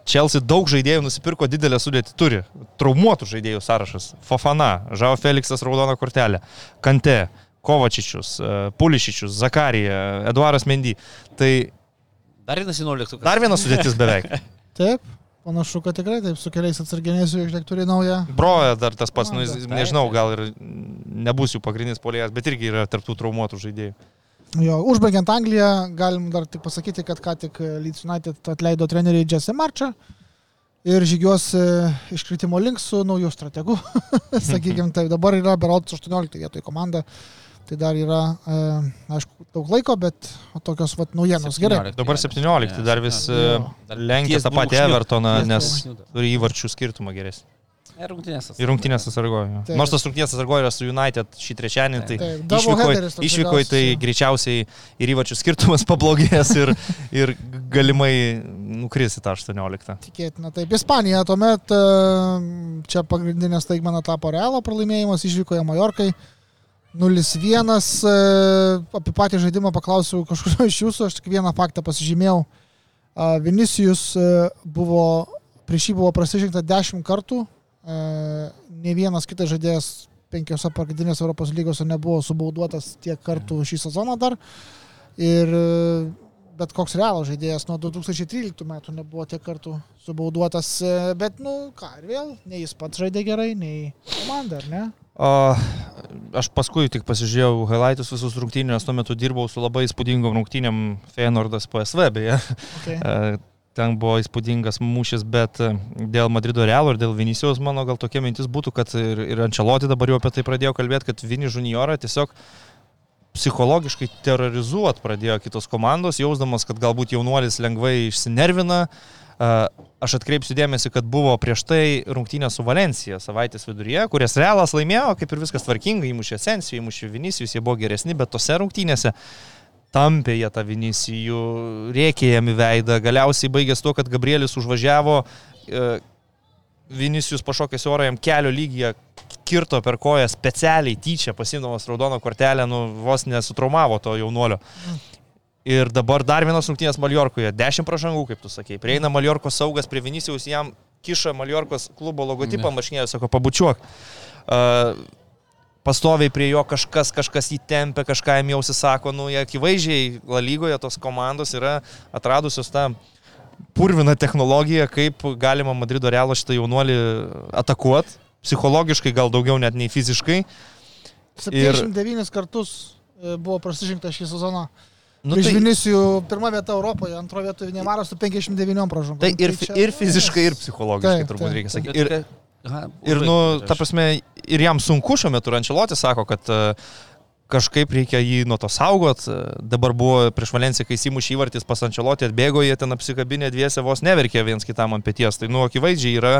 Chelsea daug žaidėjų nusipirko didelę sudėtį, turi traumuotų žaidėjų sąrašas. Fofana, Žao Felixas raudoną kortelę, Kante, Kovačičius, e, Pulišičius, Zakarija, Eduaras Mendy. Tai Dar vienas 11. dar viena sudėtis beveik. Taip, panašu, kad tikrai taip su keliais atsarginėsiu, žiūrėk, turi naują. Broja dar tas pats, nu, jis- nežinau, gal ir nebus jų pagrindinis polėjas, bet irgi yra tarptų traumuotų žaidėjų. Jo, užbaigiant Angliją, galim dar tik pasakyti, kad ką tik Leeds United atleido treneriai Jesse Marčą ir žygiuos e, iškritimo link su naujų strategų. Sakykime, tai dabar yra berots 18 vietoj komanda. Tai dar yra, e, aišku, daug laiko, bet tokios vat naujienos. Gerai. Dabar 17, dar vis e, Dar lenkia tą patį. Evertoną, nes turi įvarčių skirtumą geresnį. Ir rungtynės. Ir rungtynės atsargojo. Nors tas rungtynės atsargojo yra su United šį trečiadienį, tai Taip, toks išvyko tai greičiausiai ir įvarčių skirtumas pablogės ir, ir galimai nukris į tą 18. Tikėtina. Taip, Ispanija tuomet e, čia pagrindinė staigmena tapo Realo pralaimėjimas, išvykoje Majorkai. 0-1. e, Apie patį žaidimą paklausiau kažkurio iš jūsų, aš tik vieną faktą pasižymėjau. E, buvo, prieš jį buvo prasižengta 10 kartų. E, Ne vienas kitas žaidėjas penkiose pagrindinėse Europos lygose nebuvo subauduotas tiek kartų šį sezoną dar. Ir e, bet koks realo žaidėjas nuo 2013 metų nebuvo tiek kartų subauduotas, e, bet, nu, ką, ir vėl, nei jis pats žaidė gerai, nei komanda, ar ne? O, aš paskui tik pasižiūrėjau highlightus visus rungtynės, tuo metu dirbau su labai įspūdingom rungtynėm Feyenoordas PSV, beje. Okay. E, Ten buvo įspūdingas mūšis, bet e, dėl Madrido Realo ir dėl Vinicijaus mano gal tokia mintis būtų, kad ir, ir Ančeloti dabar jau apie tai pradėjo kalbėti, kad Vini Juniorą tiesiog psichologiškai terrorizuot pradėjo kitos komandos, jausdamas, kad galbūt jaunuolis lengvai išsinervina, Uh, aš atkreipsiu dėmesį, kad buvo prieš tai rungtynė su Valencija savaitės viduryje, kurias Realas laimėjo, kaip ir viskas tvarkingai, įmušė Sensijų, įmušė Vinicius, jie buvo geresni, bet tose rungtynėse tampė jie tą Vinicijų, rėkė jam į veidą, galiausiai baigęs tuo, kad Gabrielis užvažiavo, e, Vinicijus pašokęs orą jam kelio lygyje kirto per koją specialiai tyčia, pasimdamas raudoną kortelę, nu vos nesutraumavo to jaunuolio. Ir dabar dar vienas rungtynės Maljorkoje. Dešimt pražangų, kaip tu sakei. Prieina Maljorkos saugas prie Vinicijaus, jam kiša Maljorkos klubo logotipą mašinėje, sako, pabučiuok. Uh, pastoviai prie jo kažkas, kažkas įtempia, kažką jam jau sako, nu, jie akivaizdžiai La lygoje tos komandos yra atradusios tą purviną technologiją, kaip galima Madrido Realo šitą jaunuolį atakuoti, psichologiškai gal daugiau net nei fiziškai. 79 ir... kartus e, buvo prasižengta šį sezoną. Nu, Prieš tai, Vinicijų pirmą vietą Europoje, antro vietą Neimaras su 59 pražangom. tai ir, čia- ir fiziškai, ir psichologiškai Taip, turbūt taip. reikia sakyti. Ir, Aha, Ir, nu, ta prasme, ir jam sunku šiuo metu, Rančilotis sako, kad e, kažkaip reikia jį nuo to saugot. E, Dabar buvo prieš Valenciją, kai įsimušė įvartis pas Ančelotį, atbėgo, jie ten apsikabinė dviese, vos neverkė viens kitam ant pėties. Tai, nu, akivaizdžiai yra,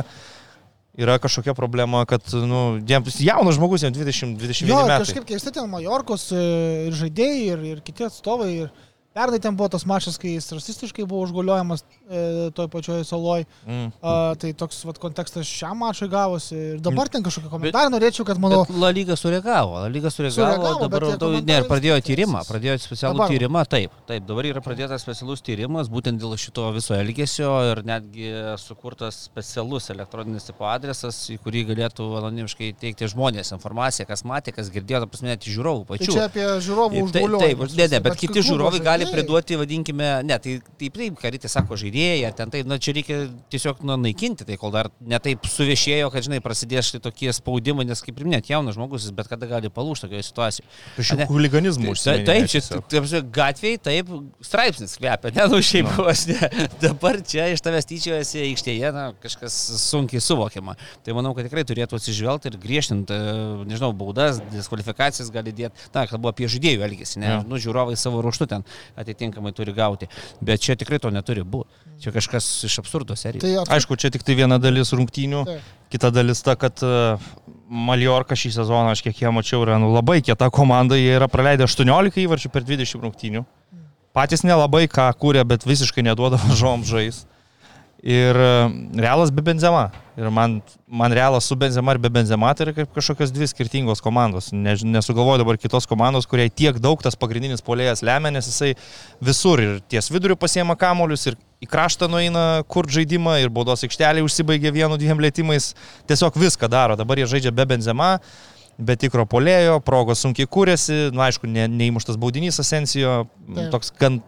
yra kažkokia problema, kad, nu, jam jaunas žmogus, jam 20-21 Jo, metai. kažkaip keistai ten Majorkos e, ir žaidėjai, ir, ir kiti atstovai. Ir pernai ten buvo tas mačas, kai jis rasistiškai buvo užguliojamas e, toj pačioj saloj. Mm. A, tai toks vat, kontekstas šiam mačui gavosi. Ir dabar ten kažkokie komentarai norėčiau, kad mano... Bet La lyga sureagavo, La lyga sureagavo, Sureagavo, dabar bet tau- ne, ir pradėjo tyrimą, pradėjo specialų Dabar. tyrimą, taip, taip, dabar yra pradėtas specialus tyrimas, būtent dėl šito viso elgesio ir netgi sukurtas specialus elektroninis tipo adresas, į kurį galėtų anonimiškai teikti žmonės informaciją, kas matė, kas girdėjo, ta prasme, net žiūrovų Tai pačių. čia apie žiūrovų tai- Taip, taip, ne, ne, bet kiti žiūrovai gali priduoti, vadinkime, ne, tai taip, taip karytė sako žaidėjai, ar ten tai, na, čia reikia tiesiog nu, naikinti, tai kol dar netaip suviešėjo, kad, žinai, prasidės štai tokie spaudimai, nes kaip ir net jaunas žmogus, jis bet kada gali palūšti tokioje situacijoje. Šių Ane? huliganizmų Tai- Taip, čia taip, gatvėje taip straipsnis kvepia, ne, nu šiaip vos ne. Dabar čia iš tavęs tyčiojasi aikštėje, na, kažkas sunkiai suvokiama. Tai manau, kad tikrai turėtų atsižvelgti ir griežtinti, e, nežinau, baudas, diskvalifikacijas gali dėti. Na, kalbu apie žaidėjų elgesį, ne, Jo. nu, žiūrovai savo ruoštų ten atitinkamai turi gauti. Bet čia tikrai to neturi būti. Čia kažkas iš absurdo serijos. Tai at... Aišku, čia tik tai viena dalis rungtynių. Taip. Kita dalis ta, kad e, Maljorka šį sezoną, aš kiek ją mačiau, yra nu, labai kieta komanda, jie yra praleidę 18 įvarčių per 20 rungtynių. Patys nelabai ką kūrė, bet visiškai neduoda varžovom žais. Ir e, realas be benzema. Ir man, man realas su benzema ir be benzema tai yra kaip kažkokios dvi skirtingos komandos. Ne, nesugalvoju dabar kitos komandos, kuriai tiek daug tas pagrindinis polėjas lemia, nes jisai visur ir ties viduriu pasiema kamolius ir į kraštą nueina kur žaidimą ir baudos aikštelė užsibaigia vienu dviem lėtymais. Tiesiog viską daro. Dabar jie žaidžia be benzema. Be tikro polėjo, progos sunkiai kūrėsi, nu aišku, ne, neįmuštas baudinys Asensijo, toks gan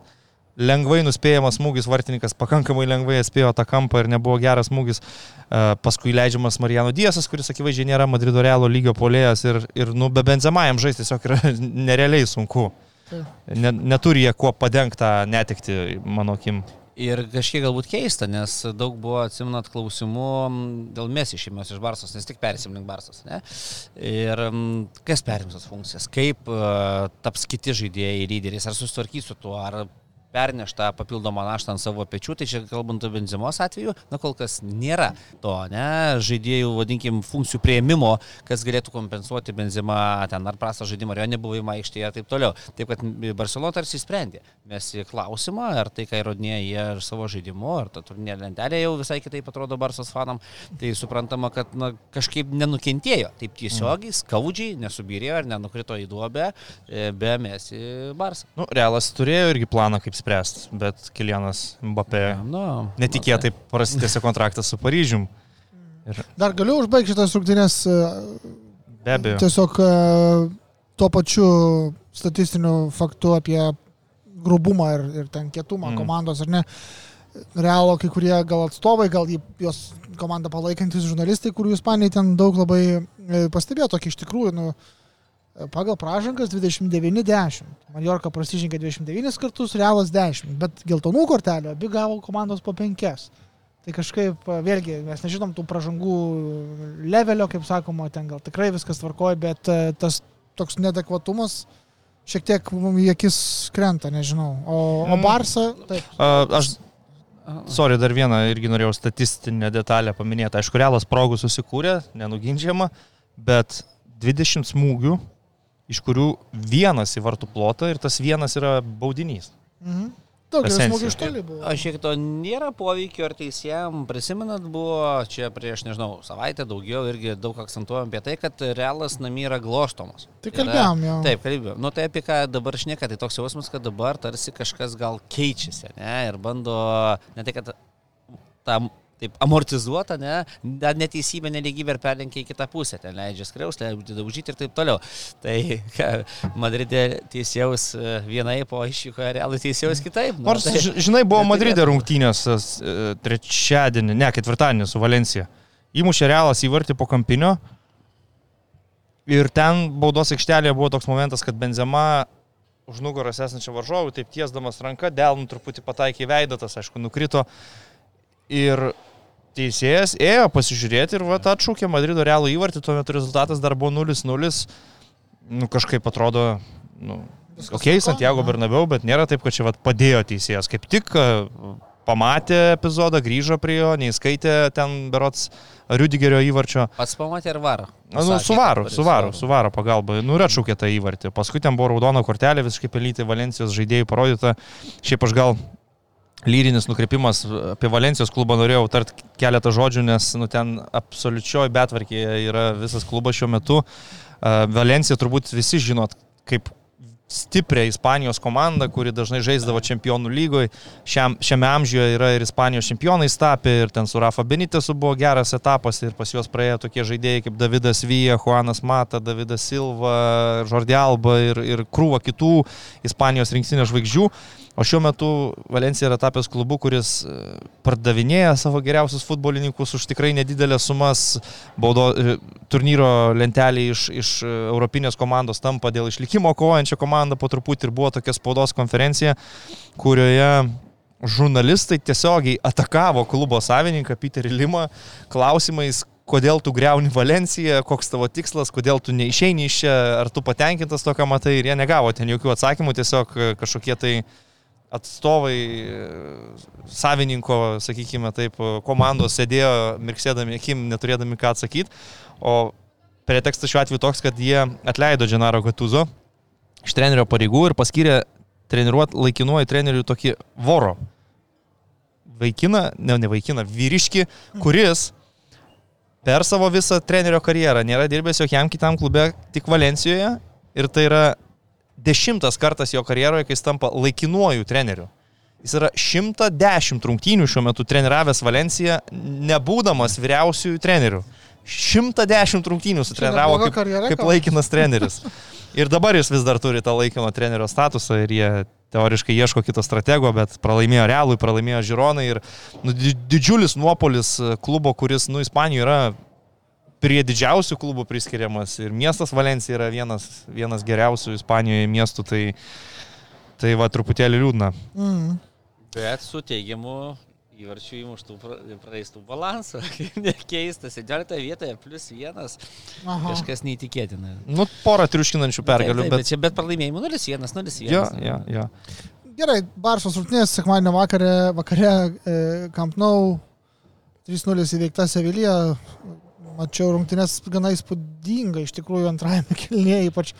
lengvai nuspėjamas smūgis, vartininkas pakankamai lengvai atspėjo tą kampą ir nebuvo geras smūgis. E, Paskui leidžiamas Marijano Diesas, kuris akivaizdžiai nėra Madrido Realo lygio polėjas ir, ir nu, be benzemajam žaisti tiesiog yra nerealiai sunku. Ne, neturi jie kuo padengti netekti, mano akim. Ir kažkiek galbūt keista, nes daug buvo, atsiminat, klausimų dėl mes išėmės iš Barsos, nes tik perėsim link Barsos. Ne? Ir kas perims tas funkcijas, kaip uh, taps kiti žaidėjai lyderiais, ar susitvarkys su tuo, ar perneš tą papildomą naštą ant savo pečių, tai čia kalbant apie benzimos atveju, na kol kas nėra to, ne, žaidėjų, vadinkim, funkcijų prieimimo, kas galėtų kompensuoti benzimą ten ar prastą žaidimą, ar jo nebuvimą aikštėje ir taip toliau. Taip kad Barcelona tarsi sprendė. Mes į klausimą, ar tai, ką įrodinėja jie ir savo žaidimu, ar ta turninė lentelė jau visai kitaip atrodo Barsos fanam, tai suprantama, kad na, kažkaip nenukentėjo. Taip tiesiogiai, skaudžiai, nesubirėjo ar nenukrito į duobę, e, be mes į Barsą. Nu, Realas turėjo irgi planą, kaip spręsti, bet Kilianas Mbappé Nu, netikėtai prasitėsi kontraktą su Paryžium. Dar galiu užbaigti šitas rungtynės e, Be abejo. tiesiog e, tuo pačiu statistiniu faktu apie grubumą ir, ir ten kietumą Mm. komandos, ar ne. Realo kai kurie gal atstovai, gal jos komandą palaikantis žurnalistai, kurių ispaniai ten daug labai e, pastebėjo, tokį iš tikrųjų, nu, e, pagal pražangas 29-10. Mallorca prasižengė 29 kartus, Realas 10, bet geltonų kortelių abi gavo komandos po 5. Tai kažkaip, e, vėlgi, mes nežinom tų pražangų levelio, kaip sakoma, ten gal tikrai viskas tvarkoja, bet e, tas toks nedekvatumas šiek tiek mums į akis krenta, nežinau. O, o Mm. Barsa, taip. A, Aš, sorry, dar vieną irgi norėjau statistinę detalę paminėti. Aišku, realas progų susikūrė, nenuginčiama, bet 20 smūgių, iš kurių vienas į vartų plotą ir tas vienas yra baudinys. Daugelis Esencija. smūgių iš toli buvo. O šiek to nėra poveikio ar teisėjam, prisimenat, buvo čia prieš, nežinau, savaitę daugiau irgi daug akcentuojam apie tai, kad realas namie yra glostomas. Tai kalbėjom jau. Taip, kalbėjom. Nu tai apie ką dabar šneka, tai toks jausmas, kad dabar tarsi kažkas gal keičiasi, ne, ir bando, ne tai, kad tą taip amortizuota, ne, neteisybė, neligybė ir perlenkia į kitą pusę, ten leidžia skriausti, leidžia daužyti ir taip toliau. Tai ką, Madride teisėjaus vienaip, o išvykoje realų teisėjaus kitaip. Nu, Nors, tai- ži- žinai, buvo neturėtų Madride rungtynės e, trečiadienį, ne, ketvirtadienį su Valencija. Įmušė realas įvartį po kampinio. Ir ten baudos aikštelėje buvo toks momentas, kad Benzema už nugaros esančią varžovų, taip tiesdamas ranką, delnų truputį pataikė į veidą, tas aišku nukrito. Ir teisėjas ėjo pasižiūrėti ir va atšūkė Madrido realų įvartį, tuo metu rezultatas dar buvo 0-0. Nu, kažkaip atrodo, nu, Viskas Ok, tvarkoj, Santiago? Bernabeu, bet nėra taip, kad čia vat, padėjo teisėjas. Kaip tik e, pamatė epizodą, grįžo prie jo, neįskaitė ten berots Rudigerio įvarčio. Pats pamatė ir varo. Na, nu, suvaro, suvaro, suvaro pagalba. Nu, ir atšūkė tą įvartį. Paskui ten buvo raudona kortelė, visiškai pelyti Valencijos žaidėjų parodyta. Šiaip aš gal lyrinis nukreipimas apie Valencijos klubą norėjau tart keletą žodžių, nes nu, ten absoliučioji betvarkėje yra visas klubas šiuo metu. Uh, Valencija turbūt visi žinot, kaip stiprią Ispanijos komandą, kuri dažnai žaisdavo čempionų lygoje. Šiam, šiame amžiuje yra ir Ispanijos čempionais tapę, ir ten su Rafa Benitesu buvo geras etapas, ir pas juos praėjo tokie žaidėjai kaip Davidas Vyja, Juanas Mata, Davidas Silva, Jordi Alba ir, ir krūva kitų Ispanijos rinktinės žvaigždžių. O šiuo metu Valencija yra tapęs klubu, kuris e, pardavinėja savo geriausius futbolininkus už tikrai nedidelės sumas. Baudo, e, turnyro lentelė iš, iš e, Europinės komandos tampa dėl išlikimo kovojančią komandą po truputį ir buvo tokia spaudos konferencija, kurioje žurnalistai tiesiogiai atakavo klubo savininką Peterį Limą klausimais, kodėl tu greuni Valenciją, koks tavo tikslas, kodėl tu neišeini iš čia, ar tu patenkintas to, ką matai, ir jie negavo ten jokių atsakymų, tiesiog kažkokie tai atstovai savininko, sakykime taip, komandos sėdėjo mirksėdami akim, neturėdami ką atsakyti, o pretekstas šiuo atveju toks, kad jie atleido Dženaro Gatuzo iš trenerio pareigų ir paskyrė treniruoti laikinuoju treneriu tokį voro. Vaikiną, ne, ne vaikiną, vyriški, kuris per savo visą trenerio karjerą nėra dirbęs jokiam kitam klube, tik Valencijoje. Ir tai yra dešimtas kartas jo karjeroje, kai jis tampa laikinuoju treneriu. Jis yra 110 rungtynių šiuo metu treniravęs Valenciją, nebūdamas vyriausiųjų trenerių. 110 rungtynių sutreniravo kaip, karjera, kaip laikinas treneris. Ir dabar jis vis dar turi tą laikino trenerio statusą ir jie teoriškai ieško kito stratego, bet pralaimėjo Realui, pralaimėjo Žironai ir nu, di- didžiulis nuopolis e, klubo, kuris, nu, Ispanijoje yra prie didžiausių klubų priskiriamas ir miestas Valencija yra vienas, vienas geriausių Ispanijoje miestų, tai, tai va truputėlį liūdna. Mm. Bet su teigiamu įvarčių įmuštų pra- praeistų balansų. Nekeista, 17 vietoje plus vienas. Aha. Kažkas neįtikėtina. Nu, porą triuškinančių pergalių, Taip, taip, bet... bet čia bet pralaimėjimų 0-1, 0-1. Jo, jo, jo. Gerai, Barsos rungtynės sekmadienio vakare, vakare e, Camp Nou 3-0 įveikta Sevilija. Mačiau rungtynės gana įspūdinga, iš tikrųjų antrajame kelnėje, ypač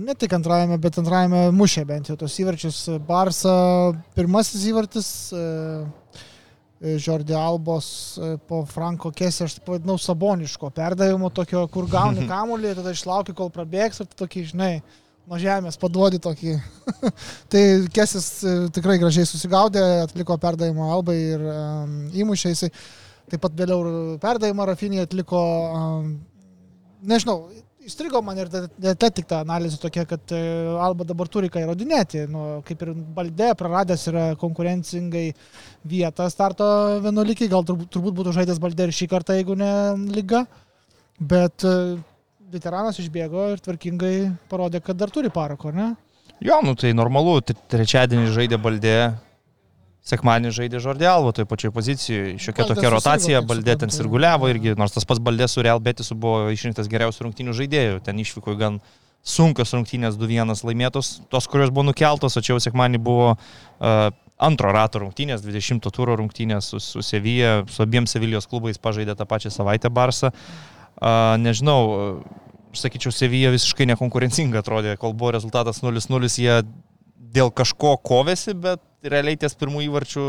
ne tik antrajame, bet antrajame mušė bent jau tos įvarčius. Barsa pirmasis įvartis. E, Žordi Albos e, po Franko Kesė, aš taip vadinau, saboniško perdavimo tokio, kur gauni kamuolį, tada išlauki, kol prabėgs ir tokį, žinai, nuo žemės paduodi tokį. tai Kesis e, tikrai gražiai susigaudė, atliko perdavimą Albai ir um, įmušė jisai. Taip pat vėliau perdavimą Rafinį atliko, nežinau, įstrigo man ir atletik ta analizė tokia, kad e, Alba dabar turi ką įrodinėti. Nu, kaip ir Baldė praradęs yra konkurencingai vietą starto vienuolikiai, gal turbūt, turbūt būtų žaidęs Baldė ir šį kartą, jeigu ne lyga. Bet e, veteranas išbėgo ir tvarkingai parodė, kad dar turi parako, ne? Jo, nu tai normalu, Tre- trečiadienį žaidė Baldė, sekmadienį žaidė Žordė Alvo toje pačioje pozicijoje, šiokia tokia susirgo, rotacija, Baldė ten sirguliavo irgi, nors tas pats Baldė su Real Betisu buvo išrinktas geriausių rungtynių žaidėjų, ten išvyko į gan sunkios rungtynės 2-1 laimėtos, tos, kurios buvo nukeltos, o čia jau sekmadienį buvo uh, antro rato rungtynės, 20 turo rungtynės su, su Sevija, su abiem Sevilijos klubais pažaidė tą pačią savaitę Barsą. A, nežinau, aš sakyčiau, Sevija visiškai nekonkurencinga atrodė, kol buvo rezultatas 0-0, jie dėl kažko kovėsi, bet realiai ties pirmų įvarčių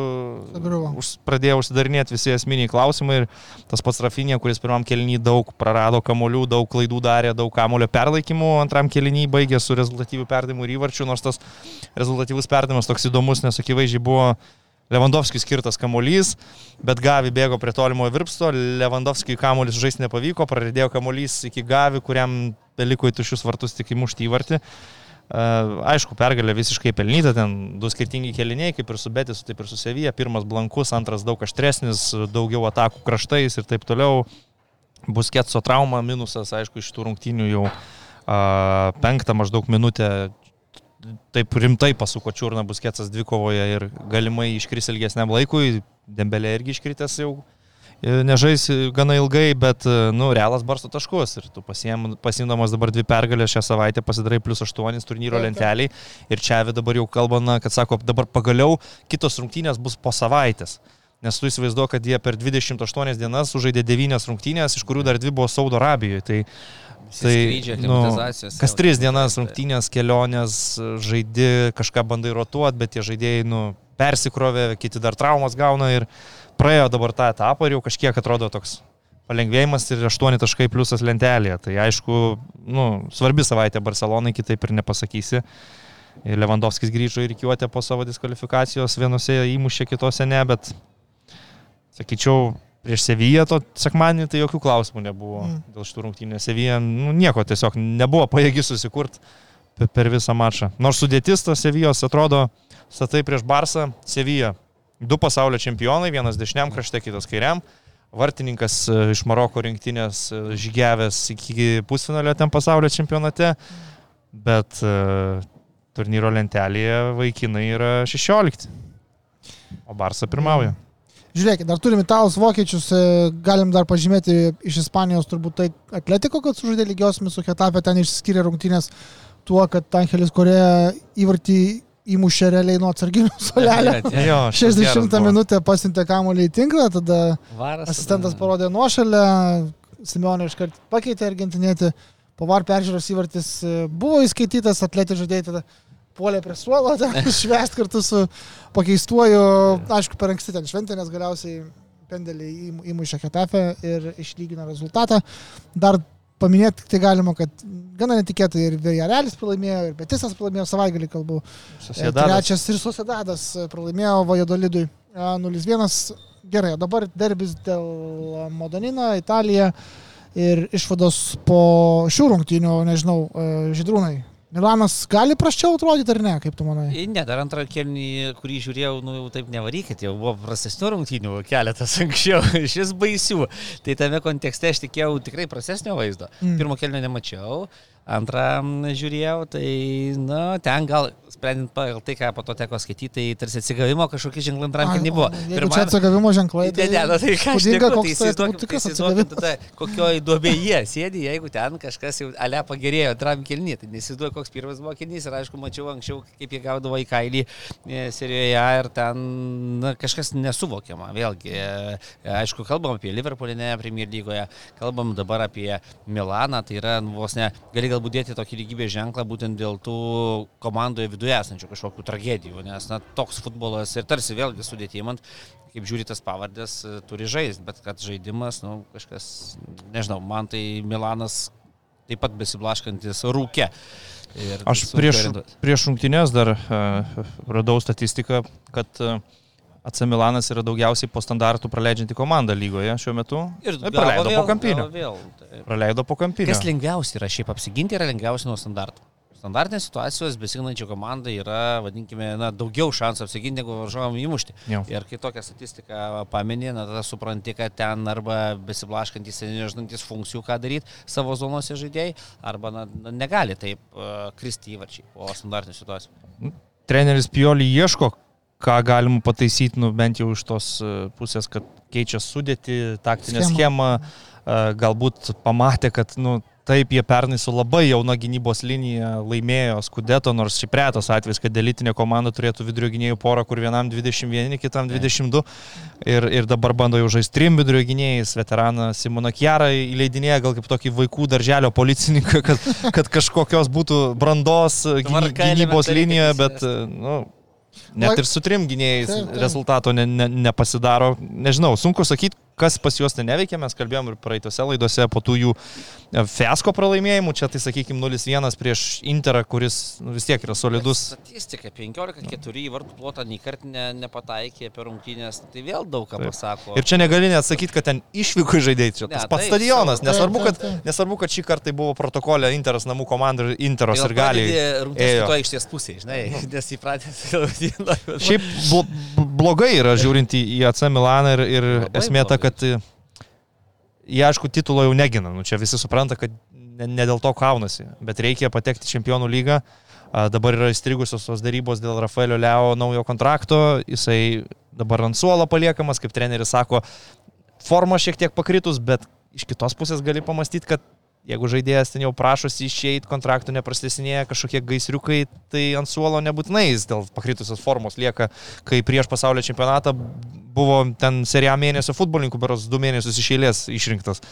už, pradėjo užsidarinėti visi esminiai klausimai ir tas pats Rafinė, kuris pirmam kelnį daug prarado kamolių, daug klaidų darė, daug kamulio perlaikymų, antram kelnį baigė su rezultatyviu perdavimu ir įvarčiu, nors tas rezultatyvus perdavimas toks įdomus, nes akivaizdžiai buvo Lewandowskiui skirtas kamuolys, bet Gavi bėgo prie tolimojo virpsto, Lewandowskiui kamuolys žaisti nepavyko, praridėjo kamuolys iki Gavi, kuriam beliko į tušius vartus tik įmušti įvartį. Aišku, pergalė visiškai pelnyta, ten du skirtingi keliniai, kaip ir su Betis, taip ir su Sevija. Pirmas blankus, antras daug aštresnis, daugiau atakų kraštais ir taip toliau. Bus ketso trauma, minusas, aišku, iš tų rungtynių jau a, penktą maždaug minutę taip rimtai pasuko čiurna bus ketsas dvikovoje ir galimai iškris ilgesniam laikui. Dembelė irgi iškritęs jau nežais gana ilgai, bet, e, nu, realas barsto taškus ir tu pasiem- pasiimdamas dabar dvi pergalės šią savaitę pasidarai plus 8 turnyro taip. lenteliai ir čia dabar jau kalbama, kad sako, dabar pagaliau kitos rungtynės bus po savaitės. Nes tu įsivaizduoji, kad jie per 28 dienas sužaidė 9 rungtynės, iš kurių dar 2 buvo Saudo Arabijoje. Tai, tai aklimatizacijos, kas 3 dienas rungtynės, kelionės, žaidi, kažką bandai rotuoti, bet tie žaidėjai nu, persikrovė, kiti dar traumas gauna ir praėjo dabar tą etapą ir jau kažkiek atrodo toks palengvėjimas ir 8 taškai pliusas lentelėje. Tai aišku, nu, svarbi savaitė Barcelonai, kitaip ir nepasakysi. Ir Lewandowskis grįžo į rykiuotę po savo diskvalifikacijos, vienose įmušė, kitose ne, bet sakyčiau, prieš Seviją to sekmanį tai jokių klausimų nebuvo mm. dėl šitų rungtynių. Sevija, nu, nieko tiesiog nebuvo pajėgi susikurti per, visą mačą. Nors sudėtis tos Sevijos atrodo, statai prieš Barsą, Sevija. Du pasaulio čempionai, vienas dešiniam krašte, kitas kairiam. Vartininkas e, iš Maroko rinktinės e, žygiavęs iki pusfinalio ten pasaulio čempionate, bet e, turnyro lentelėje vaikinai yra 16. O Barsa pirmauja. Žiūrėkit, dar turim italus, vokiečius, galim dar pažymėti iš Ispanijos turbūt tai atletiko, kad sužaidė lygiosmis su Hetapė, ten išsiskyrė rungtynės tuo, kad Angelis Korėja įvartį įmušė realiai nuo atsarginių solelio. Jo, šitas geras 60 buvo. minutę pasintė kamuolį į tinklą, tada Varas. asistentas parodė nuošalę, Simeonė iškart pakeitė argentinėti, po var peržiūros įvartis e, buvo įskaitytas, atletė žaidėjai tada puolė prie suolo, švest kartu su pakeistuoju, aišku, per anksti ten šventė, nes galiausiai pendelį įmu- įmušė Ketafę ir išlygino rezultatą. Dar paminėti tai galima, kad gana netikėtai ir Viljarelis pralaimėjo, ir Betisas pralaimėjo savaitgalį kalbų. Sociedadas. Trečias ir Sociedadas pralaimėjo Vajadolidui a, 0-1. Gerai, o dabar derbis dėl Modonino, Italija ir išvados po šių rungtynių, nežinau, e, Žydrūnai. Milanas gali praščiau atrodyti ar ne, kaip tu manai? Ne, dar antrą kelnį, kurį žiūrėjau, nu jau taip nevarykit, jau buvo prastesnių rungtynių keletas anksčiau, šis baisių. Tai tame kontekste aš tikėjau tikrai prastesnio vaizdo. Mm. Mm. Pirmo kelnio nemačiau, antrą žiūrėjau, tai, na, ten gal, sprendint pagal tai, ką po to teko skaityti, tai tarsi atsigavimo kažkokie ženklai antram Ai, kelnį buvo. Jeigu čia atsigavimo ženklai, Ne, ne, nu, tai ką aš neku, tai tai tikras įsivaizduokim atsigavimas. tada, kokioj duobėje sėdi, jeigu ten kažkas jau ale pagerėjo antram kelnį, tai nesiduoju, koks pirmas buvo kelnys ir aišku, mačiau anksčiau, kaip jie gaudavo į kailį e, serijoje ir ten na, kažkas nesuvokiama. Vėlgi, e, aišku, kalbam apie Liverpoolį, ne Premier lygoje, kalbam dabar apie Milaną, tai yra nu, vos ne, gali galbūt dėti tokį lygybės ženklą būtent dėl tų komandoje viduje esančių kažkokių tragedijų, nes na, toks futbolas ir tarsi vėlgi sudėtimant, kaip žiūri tas pavardės, e, turi žaisti, bet kad žaidimas, nu, kažkas, nežinau, man tai Milanas taip pat besiblaškantis rūke. Ir Aš prieš, prieš rungtynės dar uh, radau statistiką, kad uh, AC Milanas yra daugiausiai po standartų praleidžianti komanda lygoje šiuo metu. Ir Ir praleido gavo po kampinio. Vėl, tai. Praleido po kampinio. Kas lengviausia yra šiaip apsiginti, yra lengviausia nuo standartų. Standartinės situacijos besignančių komandai yra, vadinkime, na, daugiau šansų apsiginti, negu varžovam įmušti. Jo. Ir kai tokią statistiką paminė, na, tada supranti, kad ten arba besiblaškantis ir nežinantis funkcijų, ką daryti savo zonose žaidėjai, arba na, na, negali taip uh, kristi įvarčiai po standartinių situacijų. Treneris Pioli ieško, ką galima pataisyti, nu, bent jau iš tos e, pusės, kad keičia sudėti, taktinę Schemą. schemą, galbūt pamatė, kad nu, Taip, jie pernai su labai jauna gynybos linija laimėjo Skudeto, nors šiaip retas atvejis, kad elitinė komanda turėtų vidurio gynėjų porą, kur vienam 21, kitam 22. Ir, ir dabar bando jau žaisti trim vidurio gynėjais, veteraną Simoną Kjarą įleidinėja gal kaip tokį vaikų darželio policininką, kad, kad kažkokios būtų brandos gynybos kad bet, nu, net ir su trim gynėjais rezultato ne, ne, nepasidaro. Nežinau, sunku sakyti, kas pas juos ten neveikia, mes kalbėjom ir praeitose laidose po tų jų e, fiasko pralaimėjimų, čia tai sakykime 0-1 prieš Interą, kuris nu, vis tiek yra solidus. Statistika 15-4 vartų plotą nei kart ne, nepataikė per rungtynės, tai vėl daug ką Taip. pasako. Ir čia negali net sakyti, kad ten išvyko žaidėjai, čia Ne, tas pats taip, stadionas, nesvarbu kad, nesvarbu, kad šį kartą tai buvo protokolė Interas namų komanda ir Interos ir gali. Rungtynės kitoje aikštės pusėje, žinai, nes įpratęs Šiaip blo blogai yra žiūrint į AC Milaną ir, ir esmė ta, blogai. Kad e, jie aišku titulo jau negina. Nu, čia visi supranta, kad ne, ne dėl to kaunasi, bet reikia patekti Čempionų lygą. Dabar yra įstrigusios tos darybos dėl Rafaelio Leo naujo kontrakto. Jisai dabar ant suolo paliekamas, kaip treneris sako, forma šiek tiek pakritus, bet iš kitos pusės gali pamastyti, kad jeigu žaidėjas ten jau prašosi išeiti, kontraktų neprastesinėja kažkokie gaisriukai, tai ant suolo nebūtinai jis dėl pakritusios formos lieka, kai prieš pasaulio čempionatą buvo ten serija mėnesio futbolininkų, beros du mėnesius iš eilės išrinktas.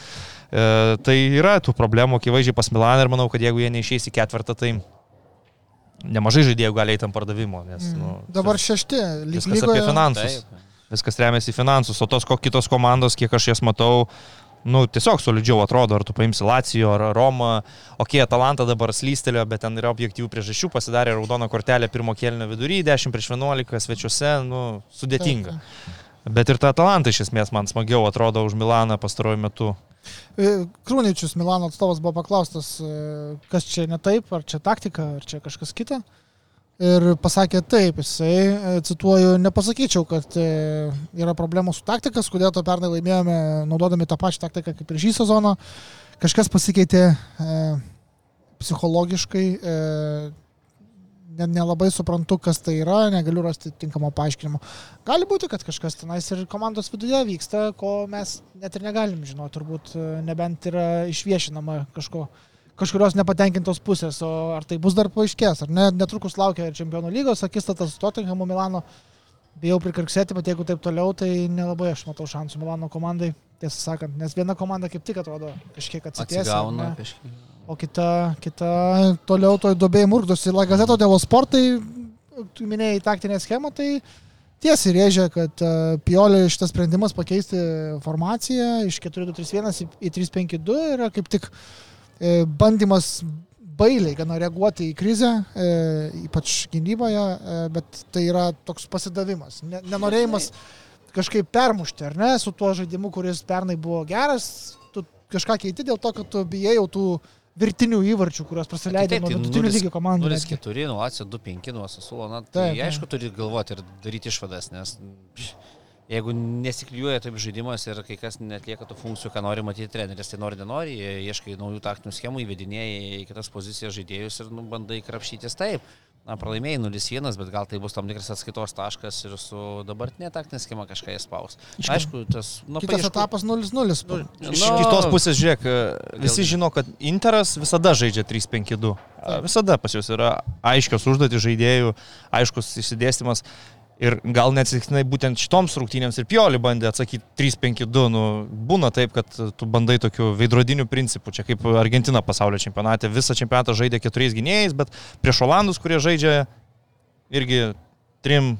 E, tai yra tų problemų, akivaizdžiai pas Milaną ir manau, kad jeigu jie neišeis į ketvirtą, tai nemažai žaidėjų gali eiti ant pardavimo, nes nu, Mm. Dabar šešti, lyg viskas apie lygoje. finansus. Viskas remiasi į finansus, o tos kitos komandos, kiek aš jas matau, nu, tiesiog solidžiau atrodo, ar tu paimsi Lacijo, ar Romą, okei, okay, Atalanta dabar slystelio, bet ten yra objektyvių priežasčių, pasidarė raudoną kortelę pirmo kelnio vidury, 10 prieš 11 svečiuose, nu, sudėtinga. Bet ir ta Atalanta iš esmės man smagiau atrodo už Milaną pastaruoju metu. E, Krūničius Milano atstovas buvo paklaustas, e, kas čia ne taip, ar čia taktika, ar čia kažkas kita. Ir pasakė taip, jisai, e, cituoju, nepasakyčiau, kad e, yra problemų su taktika, kodėl to pernai laimėjome naudodami tą pačią taktiką kaip ir šį sezoną. Kažkas pasikeitė e, psichologiškai, e, ne- nelabai suprantu, kas tai yra, negaliu rasti tinkamo paaiškinimo. Gali būti, kad kažkas tenais ir komandos viduje vyksta, ko mes net ir negalim žinoti, turbūt e, nebent yra išviešinama kažko, kažkurios nepatenkintos pusės, o ar tai bus dar paaiškės, ar ne, netrukus laukia ir Čempionų lygos, akistatas su Tottenhamu Milano, bijau prikarksėti, bet jeigu taip toliau, tai nelabai aš matau šansų Milano komandai, tiesą sakant, nes viena komanda kaip tik atrodo kažkiek atsitiesia, o kita, kita toliau toj dobėjai murkdosi. Lagazeto dėl sportai, tu minėjai taktinę schemą, tai tiesiai rėžia, kad uh, Piolio šitas sprendimas pakeisti formaciją iš 4-2-3-1 į- į 3-5-2 yra kaip tik e, bandymas bailiai gana reaguoti į krizę, e, ypač gynyboje, e, bet tai yra toks pasidavimas, ne, nenorėjimas kažkaip permušti, ar ne, su tuo žaidimu, kuris pernai buvo geras, tu kažką keiti dėl to, kad tu bijai jau tų virtinių įvarčių, kuriuos prasileidai Taip, nuo tai vidutinių lygio komandų. netgi. 0-4, nu, Atsio 2-5 nuo Sasulo, na, tai taip. aišku, turi galvoti ir daryti išvadas, nes pš, jeigu nesikliuoja taip žaidimas ir kai kas netlieka tų funkcijų, ką nori matyti treneris, tai nori, nenori, ieškai naujų taktinių schemų, įvedinėjai į kitas pozicijas žaidėjus ir nu, bandai krapštytis taip. Na, pralaimėjai 0-1, bet gal tai bus tam tikras atskaitos taškas ir su dabartinė taktinė schema kažką įspaus. Aišku, tas, nu, Kitas paieškų- etapas 0-0. po- Iš Nu, kitos pusės, žiūrėk, e, visi žino, kad Interas visada žaidžia 3-5-2. A, Visada pas juos yra aiškios užduotys žaidėjų, aiškus išsidėstymas. Ir gal neatsitiktinai būtent šitoms rungtynėms ir Pioli bandė atsakyti 3-5-2. Nu, būna taip, kad tu bandai tokiu veidrodiniu principu. Čia kaip Argentina pasaulio čempionate. Visą čempionatą žaidė keturiais gynėjais, bet prieš Olandus, kurie žaidžia irgi trim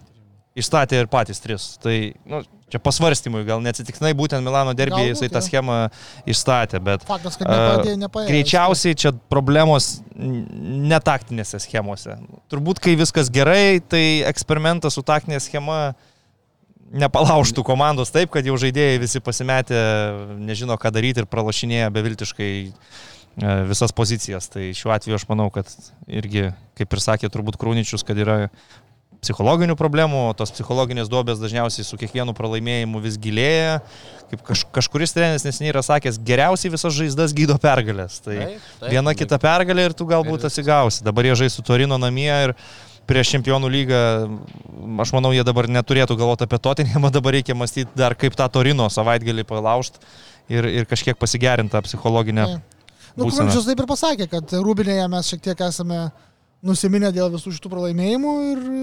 išstatė ir patys tris. Tai nu, čia pasvarstymui, gal neatsitiktinai būtent Milano derbėje jisai tą schemą išstatė, bet Faktas, kad a, nepadėjo, nepaėjo. greičiausiai čia problemos netaktinėse schemose. Turbūt, kai viskas gerai, tai eksperimentas su taktinė schema nepalaužtų komandos taip, kad jau žaidėjai visi pasimetę, nežino, ką daryti ir pralašinėja beviltiškai e, visas pozicijas. Tai šiuo atveju aš manau, kad irgi, kaip ir sakė turbūt Krūničius, kad yra psichologinių problemų, o tos psichologinės duobės dažniausiai su kiekvienu pralaimėjimu vis gilėja. Kaip kaž, kažkuris treneris neseniai yra sakęs, geriausiai visas žaizdas gydo pergalės. Tai Taip, taip, viena taip. kita pergalė ir tu galbūt atsigausi. Dabar jie žais su Torino namie ir prieš čempionų lygą, aš manau, jie dabar neturėtų galvoti apie Tottenhamą, dabar reikia mąstyti dar kaip tą Torino savaitgalį palaužti ir, ir kažkiek pasigerinti tą psichologinę Taip. Nu. Kručius taip ir pasakė, kad Rūbinėje mes šiek tiek esame nusiminę dėl visų šitų pralaimėjimų ir e,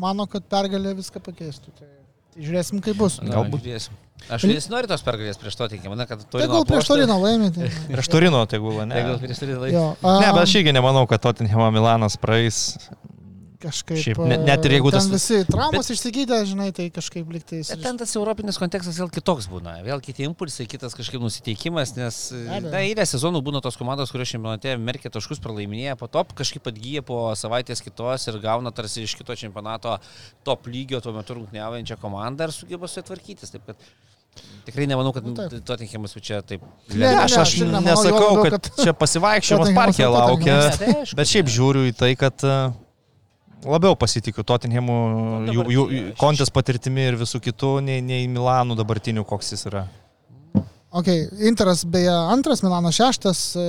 mano, kad pergalė viską pakeistų. Tai, tai žiūrėsim, kaip bus. Na, Galbūt. žiūrėsim. Aš vis noriu tos pergalės prieš to teikimą, na, kad Tai turi gal prieš Toriną laimė. Tai, Prieš Turino tegul, ne? Tai gal prieš Toriną laimė. jo, Ne, bet aš irgi nemanau, kad Tottenhamo Milanas praeis. Kažkaip. šiaip, ne- net ir jeigu ten tas- Visi traumos bet... išsigydė, žinai, tai kažkaip liktai. Bet ten tas europinis kontekstas vėl kitoks būna. Vėl kiti impulsai, kitas kažkaip nusiteikimas, nes abejo. na, eilė sezonų būna tos komandos, kurios čempionate merkia taškus pralaiminėja, po to kažkaip atgyja po savaitės kitos ir gauna tarsi iš kito čempionato top lygio tuo metu rungtyniaujančią komandą ir sugeba su ja tvarkytis. Taip kad tikrai nemanau, kad Nu, taip. Totinkiamas čia taip. Ne, ne, Aš, aš nemanau, nesakau, kad kad- čia pasivaikščiojimas Tottenhamas parke laukia, Tottenhamas. Tai bet šiaip žiūriu į tai, kad e, labiau pasitikiu Tottenhamu, Nu, jų, jų aš- kontės patirtimi ir visų kitų, nei, nei Milanų dabartinių, koks jis yra. Ok, Interas beje antras, Milanas šeštas. e,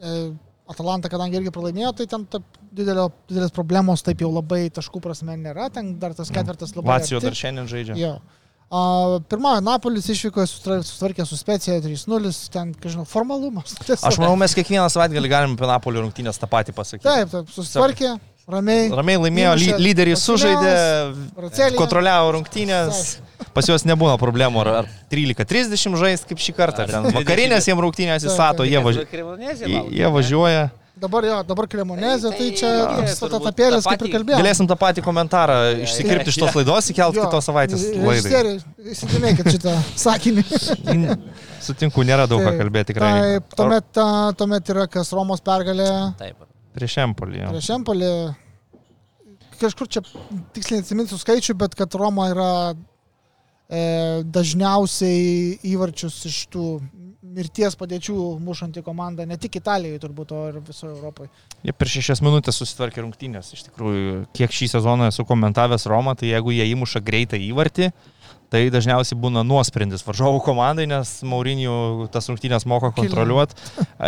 e, Atalanta, kadangi irgi pralaimėjo, tai ten taip didelio, didelės problemos taip jau labai taškų prasme nėra, ten dar tas ketvirtas labai... Lacijo dar šiandien žaidžia. Jo. A, Pirmąją Napolis išvyko, sutvarkė su Specija 3-0, ten, žinau, formalumas. tiesiog. Aš manau, mes kiekvieną savaitgalį galim apie Napolio rungtynės tą patį pasakyti. Taip, taip, susitvarkė, ramiai. Ramiai laimėjo, ly, Pasileas, sužaidė, Racelį. kontroliavo rungtynės, pas juos nebūna problemų, ar, ar 13.30 žais kaip šį kartą, Ar ten 20. vakarinės jiem rungtynės įstato, jie, važi... važiuoja. jie važiuoja. Dabar jo, dabar Kremonezė, tai Tai- čia turbūt tatapėlis, tą kaip ir patį- kalbėjome. Galėsim tą patį komentarą išsikirpti iš tos laidos, įkelti kitos savaitės. Režisieriai, įsidėmėkit šitą sakinį. Sutinku, nėra daug ką kalbėti tikrai. Taip, tuomet, ta, tuomet yra kas Romos pergalė Taip. Prieš Empolį. prieš Empolį. Kažkur čia tiksliai atsiminsiu skaičių, bet kad Roma yra e, dažniausiai įvarčius iš tų mirties padėčių mušanti komanda, ne tik Italijoje turbūt, o ir visoje Europoje. Jie per šešias minutės susitvarkė rungtynės. Iš tikrųjų, kiek šį sezoną esu komentavęs Romą, tai jeigu jie įmuša greitą įvartį, tai dažniausiai būna nuosprendis varžovų komandai, nes Maurinijų tas rungtynės moka kontroliuoti.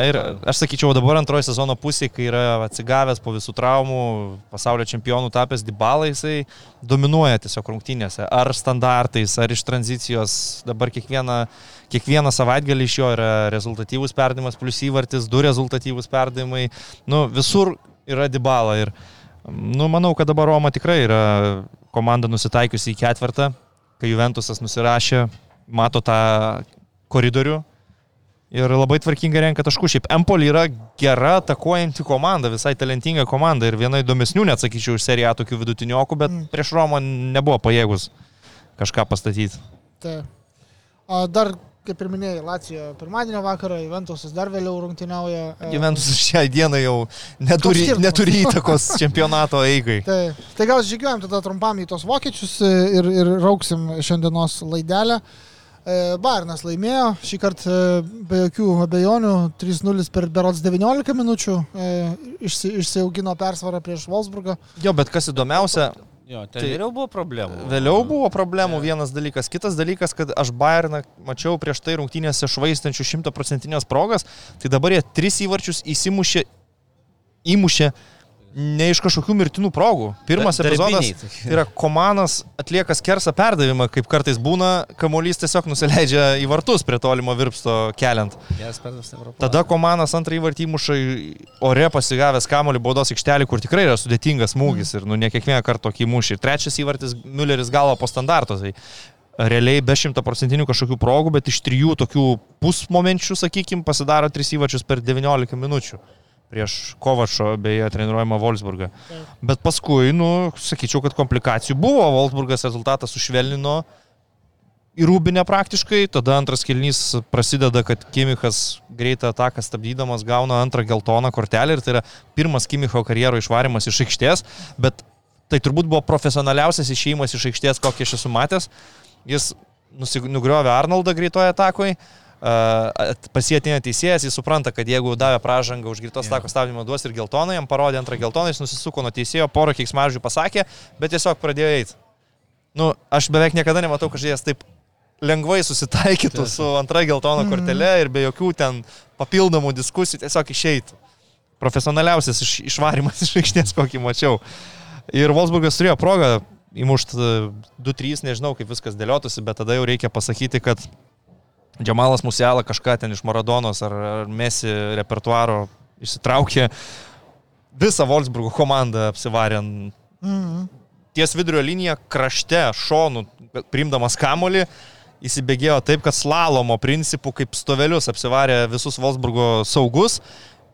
Ir aš sakyčiau, dabar antrojo sezono pusėje, kai yra atsigavęs po visų traumų, pasaulio čempionų tapęs Dybalai, jisai dominuoja tiesiog rungtynėse. Ar standartais, ar iš tranzicijos. Dabar kiekvieną, kiekvieną savaitgalį iš jo yra rezultatyvus perdavimas, plus įvartis, du rezultatyvus perdavimai. Nu, visur yra Dybala. Ir nu, manau, kad dabar Roma tikrai yra komanda nusitaikiusi į ketvirtą kai Juventusas nusirašė, mato tą koridorių ir labai tvarkingai renka taškų. Šiaip Empoli yra gera atakuojanti komanda, visai talentinga komanda ir viena įdomesnių, net sakyčiau, iš seriją tokių vidutiniokų, bet Mm. prieš Romą nebuvo pajėgus kažką pastatyti. Tai. O dar, kaip ir minėjai, Lacijo pirmadienio vakarą, Juventusas dar vėliau rungtyniauja. e, Juventus šią dieną jau neturi, neturi įtakos čempionato eigai. Tai, tai gal žygiuojam tada trumpam į tos vokiečius e, ir, ir rauksim šiandienos laidelę. E, Bairnas laimėjo, šį kartą be jokių abejonių, 3-0 per berots 19 minučių išsi, išsiaugino persvarą prieš Wolfsburgą. Jo, bet kas įdomiausia, Jo, ten Tai- vėliau buvo problemų. Vėliau buvo problemų vienas dalykas. Kitas dalykas, kad aš Bayerną mačiau prieš tai rungtynėse švaistančių šimtaprocentinės progas, tai dabar jie tris įvarčius įsimušė, įmušė ne iš kažkokių mirtinų progų. Pirmas Da- epizodas tai yra komanas atlieka skersą perdavimą, kaip kartais būna, kamuolys tiesiog nusileidžia į vartus prie tolimo virpsto keliant. Tada komanas antrą įvartį įmuša į ore pasigavęs kamuolį baudos aikštelį, kur tikrai yra sudėtingas smūgis ir nu, ne kiekvieną kartą tokį įmušį. Ir trečias įvartis Mülleris galo po standarto. Tai realiai be šimtaprocentinių kažkokių progų, bet iš trijų tokių pusmomenčių, sakykime, pasidaro tris įvarčius per 19 minučių. Prieš Kovačo, beje, treniruojamą Wolfsburgą. Bet paskui, nu, sakyčiau, kad komplikacijų buvo. Wolfsburgas rezultatą sušvelnino į rūbinę praktiškai, tada antras kelnys prasideda, kad Kimichas greitą ataką stabdydamas gauna antrą geltoną kortelę ir tai yra pirmas Kimicho karjero išvarimas iš aikštės, bet tai turbūt buvo profesionaliausias išėjimas iš aikštės, kokį aš esu matęs. Jis nugriovė Arnoldą greitoje atakoje. Pasietinė teisėjas, jis supranta, kad jeigu davė pražangą už greitos Jo. tako stabdymą duos ir geltoną, jam parodė antrą geltoną, jis nusisuko nuo teisėjo, porą keiksmažžių pasakė, bet tiesiog pradėjo eiti. Nu, aš beveik niekada nematau, kad žaidėjas taip lengvai susitaikytų su antra geltona kortelė ir be jokių ten papildomų diskusijų tiesiog išeitų. Profesionaliausias iš, išvarimas iš aikštės, kokį mačiau. Ir Wolfsburgas turėjo progą įmušti 2-3, nežinau kaip viskas dėliotųsi, bet tada jau reikia pasakyti, kad Džemalas Musiala kažką ten iš Maradonos ar, ar Mesi repertuaro išsitraukė. Visą Wolfsburgo komandą apsivarė ant Mhm. ties vidurio linija krašte, šonų, priimdamas kamolį, įsibėgėjo taip, kad slalomo principų kaip stovelius apsivarė visus Wolfsburgo saugus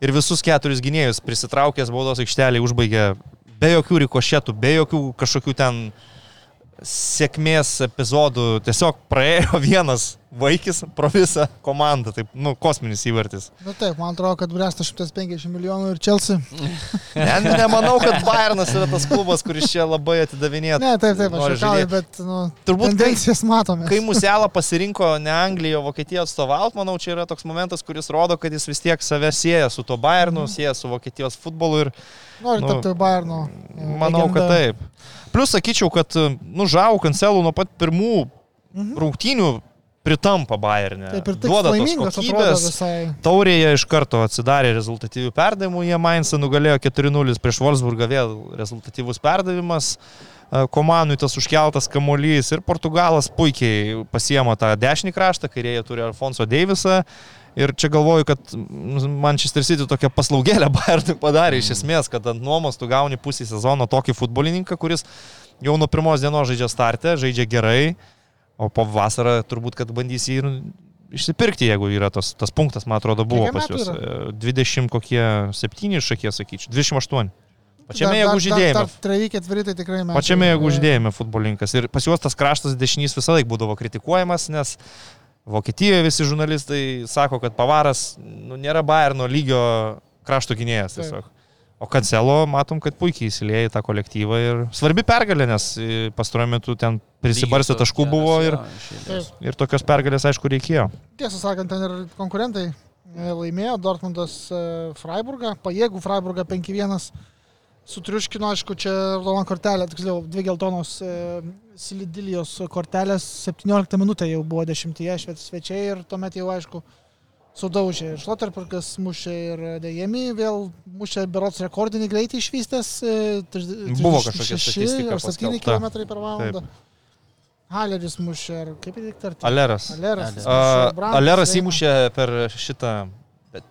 ir visus keturis gynėjus prisitraukęs baudos aikštelį užbaigė be jokių rikošėtų, be jokių kažkokių ten sėkmės epizodų. Tiesiog praėjo vienas vaikis pro visą komandą, taip, nu, kosminis įvartis. Na taip, man atrodo, kad bręsta 150 milijonų ir Chelsea. Ne, ne, nemanau, kad Bayernas yra tas klubas, kuris čia labai atidavinėtų. Ne, taip, taip, aš žinau, bet nu, Turbūt kai- tendencijas matome. Kai Muselą pasirinko ne Angliją, o Vokietiją atstovauti, manau, čia yra toks momentas, kuris rodo, kad jis vis tiek save sieja su to Bayernu, sieja su Vokietijos futbolu ir Nori nu, tapti Bayerno. e, manau, kad legenda. taip. Plus sakyčiau, kad, nu, žau, kancelų nuo pat pirmų Mhm. rungtynių pritampa Bayernė. Taip ir Duoda laimingas atrodo visai. Taurėje iš karto atsidarė rezultatyvių perdavimų, jie Mainzą nugalėjo 4-0 prieš Wolfsburgą, vėl rezultatyvus perdavimas. E, Komanui tas užkeltas kamuolys ir Portugalas puikiai pasiemo tą dešinį kraštą, kairėje turi Alfonso Deivisą. Ir čia galvoju, kad Manchester City tokią paslaugėlę Bayernui padarė iš esmės, kad ant nuomos tu gauni pusį sezono tokį futbolininką, kuris jau nuo pirmos dienos žaidžia startę, žaidžia gerai, o po vasarą turbūt, kad bandys jį ir išsipirkti, jeigu yra tas, tas punktas, man atrodo, buvo pas juos. yra? E, 20 kokie 7 šakie, sakyčiau, 28. Pačiame jėgų žydėjime. Treji, ketveri, tai tikrai mes. Pačiame jėgų žydėjime futbolininkas. Ir pas juos tas kraštas dešinys visą laiką būdavo kritikuojamas, nes Vokietijoje visi žurnalistai sako, kad Pavaras nu, nėra Bayerno lygio krašto gynėjas Taip. O Kancelo matom, kad puikiai įsilieja į tą kolektyvą ir svarbi pergalė, nes e, pastaruoju metu ten prisibarstę taškų buvo ir, ir tokios pergalės, aišku, reikėjo. Tiesą sakant, ten ir konkurentai e, laimėjo Dortmundas e, Freiburgą, pajėgų Freiburgą 5-1. Sutriuškino, aišku, čia raudona kortelė, tiksliau, dvi geltonos e, Silidilijos kortelės, 17 minutė jau buvo 10 šved svečiai ir tuomet jau, aišku, sudaužė. Ir Šloterperkas mušė ir Dejemi vėl mušė berots rekordinį greitį išvystęs. e, Buvo 36 kažkokia statistika ar 7 paskelbta. km per valandą. Haleris mušė, ar kaip ar Aleras. Aleras. Aleras. A, mušė, Brantas Aleras įmušė per šitą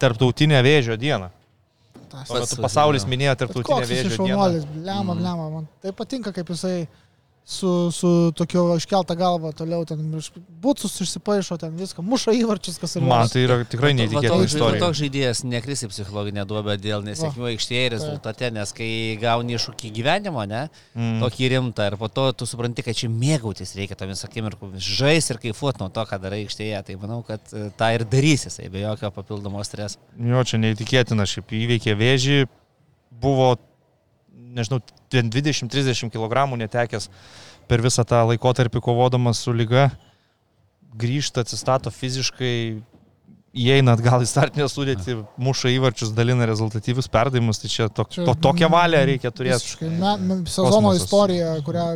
tarptautinę vėžio dieną. Tas- Tuo metu pasaulis minėjo tarptautinę vėžio dieną. šaunuolis, blema, blema, man tai patinka, kaip jisai su, su tokio iškeltą galvą toliau ten būtus išsipaišo, ten viską, muša įvarčius, kas ir Man tai yra tikrai neįtikėtina istorija. Toks žaidėjas nekris į psichologinę duobę dėl nesėkmių aikštėje rezultate, nes kai gauni iššūkį gyvenimo, ne, Mm. tokį rimtą ir po to tu supranti, kad čia mėgautis reikia tomis akimirkomis, žais ir kaifuot nuo to, ką darai aikštėje. Tai manau, kad e, tą ir darys jisai be jokio papildomo streso. Jo, čia neįtikėtina, šiaip įveikė vėžį, buvo, nežinau, ten 20-30 kg netekęs per visą tą laikotarpį kovodamas su lyga, grįžta, atsistato fiziškai, įeina atgal į startinę sudėtį, muša įvarčius, dalina rezultatyvius perdavimus, tai čia, tok, Čia- to, tokią valią reikia turėti. Na, sezono istorija, kurią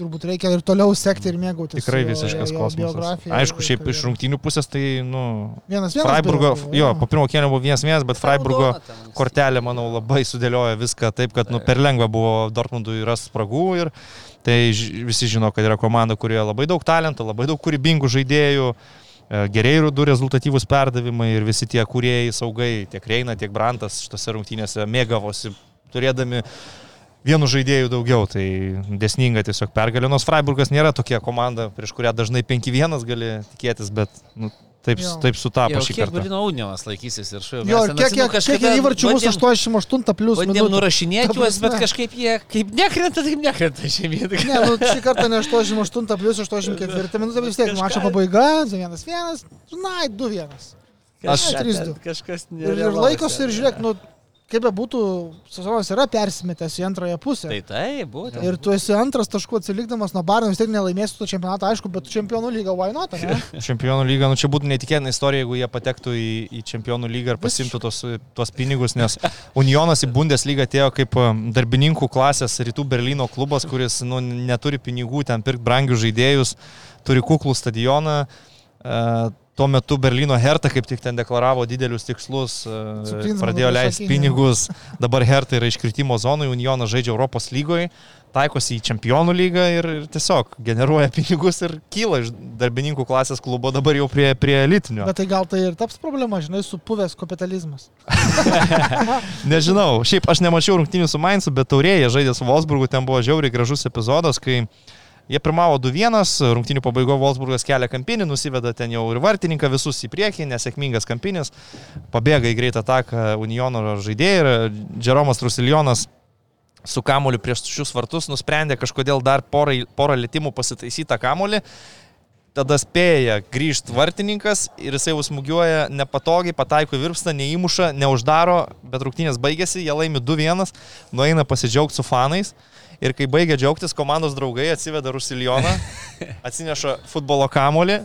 turbūt reikia ir toliau sekti ir mėgautis. Tikrai visiškas kosmosas. Aišku, šiaip iš karjera. rungtynių pusės tai, nu, Vienas vienas. Freiburgo, buvo, jo, po pirmo kėlinio buvo vienas vienas, bet Freiburgo kortelė, manau, labai sudėliojo viską taip, kad nu, per lengva buvo Dortmundui rasti spragų ir tai visi žino, kad yra komanda, kurioje labai daug talento, labai daug kūrybingų žaidėjų, e, geriai du rezultatyvūs perdavimai ir visi tie kūrėjai saugai, tiek Reina, tiek Brantas šitose rungtynėse mėgavosi turėdami vienu žaidėju daugiau, tai desninga tiesiog pergalė. Nors Freiburgas nėra tokia komanda, prieš kurią dažnai 5-1 gali tikėtis, bet nu, taip, Jo. taip sutapo Jau šį kiek kartą. Brino Unijos laikysis ir šio. Jo, ir kiek, kiek, kiek įvarčių bus 88 plus Bandėm nurašinėti juos, bet kažkaip jie kaip nekrenta, taip nekrenta šiandien. Ne, nu, šį kartą ne 88 plus 84 minutė, vis tiek mačo pabaiga, 1-1, na, 2-1. Aš- Ne, 3-2. Kažkas Ir, ir laikosi ir žiūrėk, nu, kaip be būtų, sezonas yra persimetęs į antrąją pusę. Tai tai, būtent. Ir tu esi antras taškų atsilikdamas nuo Barno, vis tiek nelaimėsi to čempionato, aišku, bet čempionų lyga why not, ne? Čempionų lyga, nu čia būtų netikėtina istorija, jeigu jie patektų į, į čempionų lygą ir pasimtų tos, tos pinigus, nes Unionas į Bundeslygą atėjo kaip um, darbininkų klasės rytų Berlyno klubas, kuris nu, neturi pinigų ten pirkti brangius žaidėjus, turi kuklų stadioną. Uh, tuo metu Berlyno Hertha kaip tik ten deklaravo didelius tikslus, e, pradėjo leisti pinigus, dabar Hertha yra iškritimo zonoje, Unionas žaidžia Europos lygoje, taikosi į čempionų lygą ir, ir tiesiog generuoja pinigus ir kyla iš darbininkų klasės klubo dabar jau prie, prie elitinio. Bet tai gal tai ir taps problema, žinai, supuvęs kapitalizmas. Nežinau, šiaip aš nemačiau rungtynių su Mainzu, bet taurėje žaidė su Wolfsburgu, ten buvo žiauriai gražus epizodas, kai jie pirmavo 2-1, rungtynių pabaigo Wolfsburgas kelia kampinį, nusiveda ten jau ir vartininką visus į priekį, nesėkmingas kampinis, pabėga į greitą ataką Uniono žaidėjai ir Džeromas Trusiljonas su kamoliu prieš šius vartus nusprendė kažkodėl dar porą, porą lėtimų pasitaisyti tą kamolį. Tada spėja grįžti vartininkas ir jisai užsmugiuoja nepatogiai, pataiko į virpstą, neįmuša, neuždaro, bet rungtynės baigėsi, jie laimi 2-1, nueina pasidžiaugti su fanais. Ir kai baigia džiaugtis, komandos draugai atsiveda Rusiljoną, atsineša futbolo kamolį,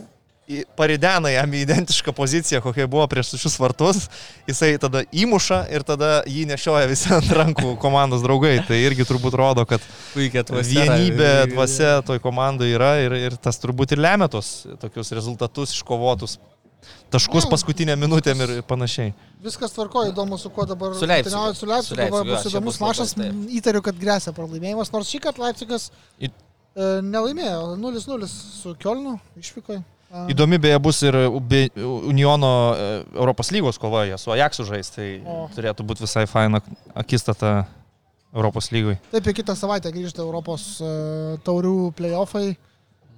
paridena jam į identišką poziciją, kokia buvo prieš šius vartus, jisai tada įmuša ir tada jį nešioja visi ant rankų komandos draugai. Tai irgi turbūt rodo, kad vienybė dvasia toj komandai yra ir, ir tas turbūt ir lemia tos tokius rezultatus iškovotus. Taškus Ne, paskutinę minutėm ir panašiai. Viskas tvarkoja, įdomu, su kuo dabar rungtyniauja Su Leipzigu, Su Leipzigu, bus įdomus taip. įtariu, kad grėsia pralaimėjimas, nors šį kartą Leipzigas Į- e, nelaimėjo 0-0 su Kielnu išvykoje. Įdomi beje bus ir Uniono e, Europos lygos kova, jie su Ajaxu žais, tai O. turėtų būti visai faina akistata Europos lygoj. Taip, kitą savaitę grįžta Europos e, taurių playoffai.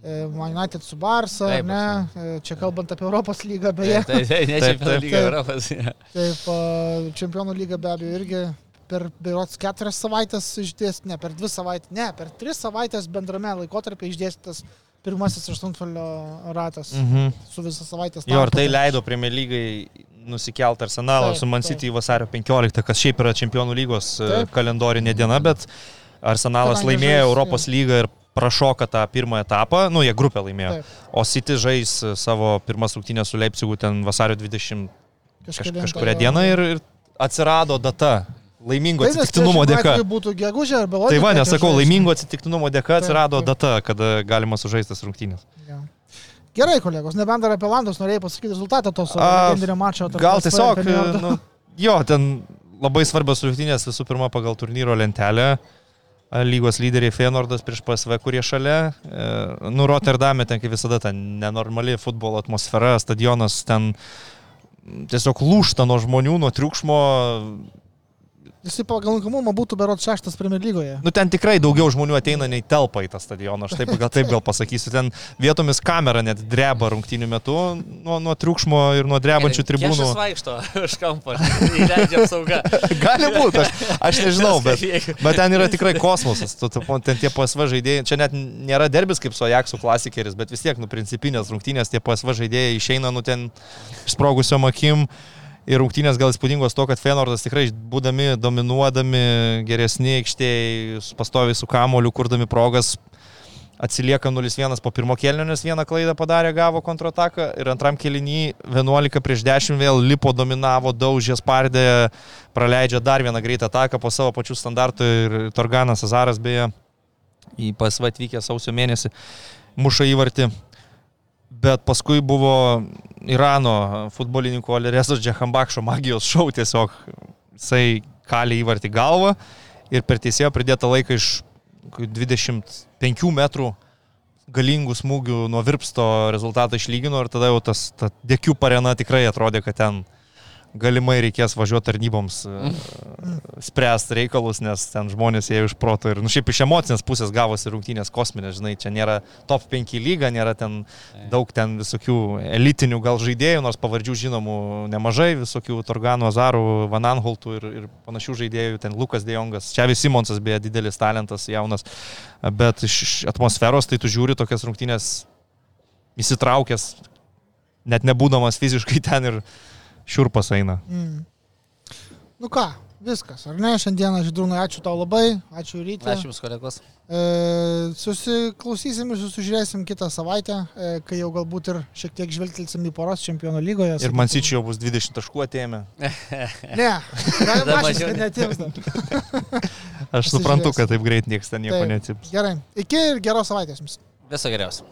E, Man United su Barça, ar Taip, ne? E, Čia kalbant apie Europos lygą, beje. Tai, tai, ne Taip, čempionų taip, lyga taip. Europos. Taip, a, čempionų lyga be abejo irgi per berots keturias savaitės išdėstė, ne per dvi savaitės, ne, per tris savaitės bendrame laikotarpį išdėstytas pirmasis aštuntfalio ratas Mhm. su visą savaitės. Jo, tarpu. tai leido Premier lygai nusikelt Arsenalą Taip, su Man taip. City vasario 15, kas šiaip yra Čempionų lygos e, Taip. kalendorinė diena, bet Arsenalas Kadangi laimėjo žais, Europos lygą ir prašoka tą pirmą etapą, nu jie grupę laimėjo. Taip. O City žais e, savo pirmas rungtynės su Leipzigu ten vasario 20 kaž, kažkuria diena ir, ir atsirado data. Laimingo Tai atsitiktinumo dėka. atveju būtų gegužė ar balandžio. Tai va, nesakau, žais. laimingo atsitiktinumo dėka Taip, atsirado taip. data, kada galima sužaisti tas rungtynės. Jo. Gerai, kolegos, nebent dar apie Landus norėjai pasakyti rezultatą to savo A, legendinio mačo. Gal tiesiog, Feyenoordo. nu, jo, ten labai svarbios rungtynės visų pirma pagal turnyro lentelę. A, Lygos lyderiai Feynordas prieš PSV, kurie šalia. E, nu, Rotterdame ten kaip visada ten nenormali futbolo atmosfera, stadionas ten tiesiog lūšta nuo žmonių, nuo triukšmo. Jisai pagal lankomumą būtų berot šeštas Premier lygoje. Nu, ten tikrai daugiau žmonių ateina nei telpa į tą stadioną. Aš taip gal, taip gal pasakysiu. Ten vietomis kamera net dreba rungtynių metu nuo, nuo triukšmo ir nuo drebančių tribūnų. Jis vaikšto už kampo, įleidžia apsauga. Gali būti, aš, aš nežinau, bet, bet ten yra tikrai kosmosas. Tu, tu, ten tie PSV žaidėjai, čia net nėra derbis kaip su Ajaxu klasikeris, bet vis tiek, nu, principinės rungtynės, tie PSV žaidėjai išeina, nu, ten sprogusiom akim. Ir rungtynės gal įspūdingos to, kad Fenordas tikrai būdami, dominuodami, geresni aikštėje, pastoviai su kamoliu, kurdami progas, atsilieka 0-1 po pirmo kelnio, nes vieną klaidą padarė, gavo kontrataką ir antram kelinį 11 prieš 10 vėl lipo, dominavo, daužė, spardė, praleidžia dar vieną greitą ataką po savo pačių standartų ir Torganas Azaras beje į PSV atvykę sausio mėnesį muša įvartį. Bet paskui buvo Irano futbolininkų Alerezos Džehambakšo magijos šau tiesiog. Jisai kalė įvartį galvą ir per teisėjo pridėtą laiką iš 25 metrų galingų smūgių nuo virpsto rezultatą išlygino ir tada jau tas ta dėkių parena tikrai atrodė, kad ten galimai reikės važiuoti tarnyboms e, spręsti reikalus, nes ten žmonės jie iš proto ir, nu šiaip iš emocinės pusės gavosi rungtynės kosminės, žinai, čia nėra top 5 lyga, nėra ten daug ten visokių elitinių gal žaidėjų, nors pavardžių žinomų nemažai, visokių Torganų, Azarų, Vananholtų ir, ir panašių žaidėjų, ten Lukas Dejongas, Čiavis Simonsas beje didelis talentas, jaunas, bet iš atmosferos tai tu žiūri tokias rungtynės įsitraukęs, net nebūdamas fiziškai ten ir šiurpas eina. Mm. Nu ką, viskas, ar ne? Šiandieną, Židrūnai, ačiū tau labai, ačiū ryte. Ačiū Jums, kolegos. E, susiklausysim ir susižiūrėsim kitą savaitę, e, kai jau galbūt ir šiek tiek žvelgtelsim į poros čempionų lygoje. Ir man sičiau bus 20 taškų atėmė. Ne, galima Tada mažinti, mažiau. kad netims dar. Aš suprantu, kad taip greit niekas ten nieko neatsips. Gerai, iki ir geros savaitės jums. Viso geriausio.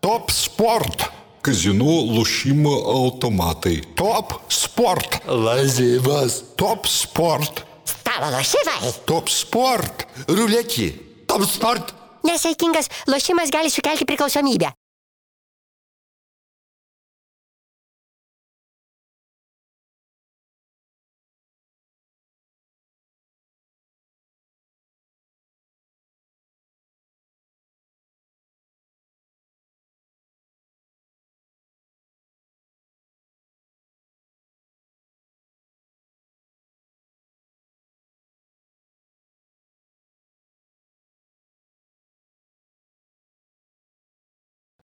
Top sport. Kazinų lošimo automatai. Top sport. Lažybas. Top sport. Stalo lošimai. Top sport. Ruletį. Top sport. Nesaikingas lošimas gali sukelti priklausomybę.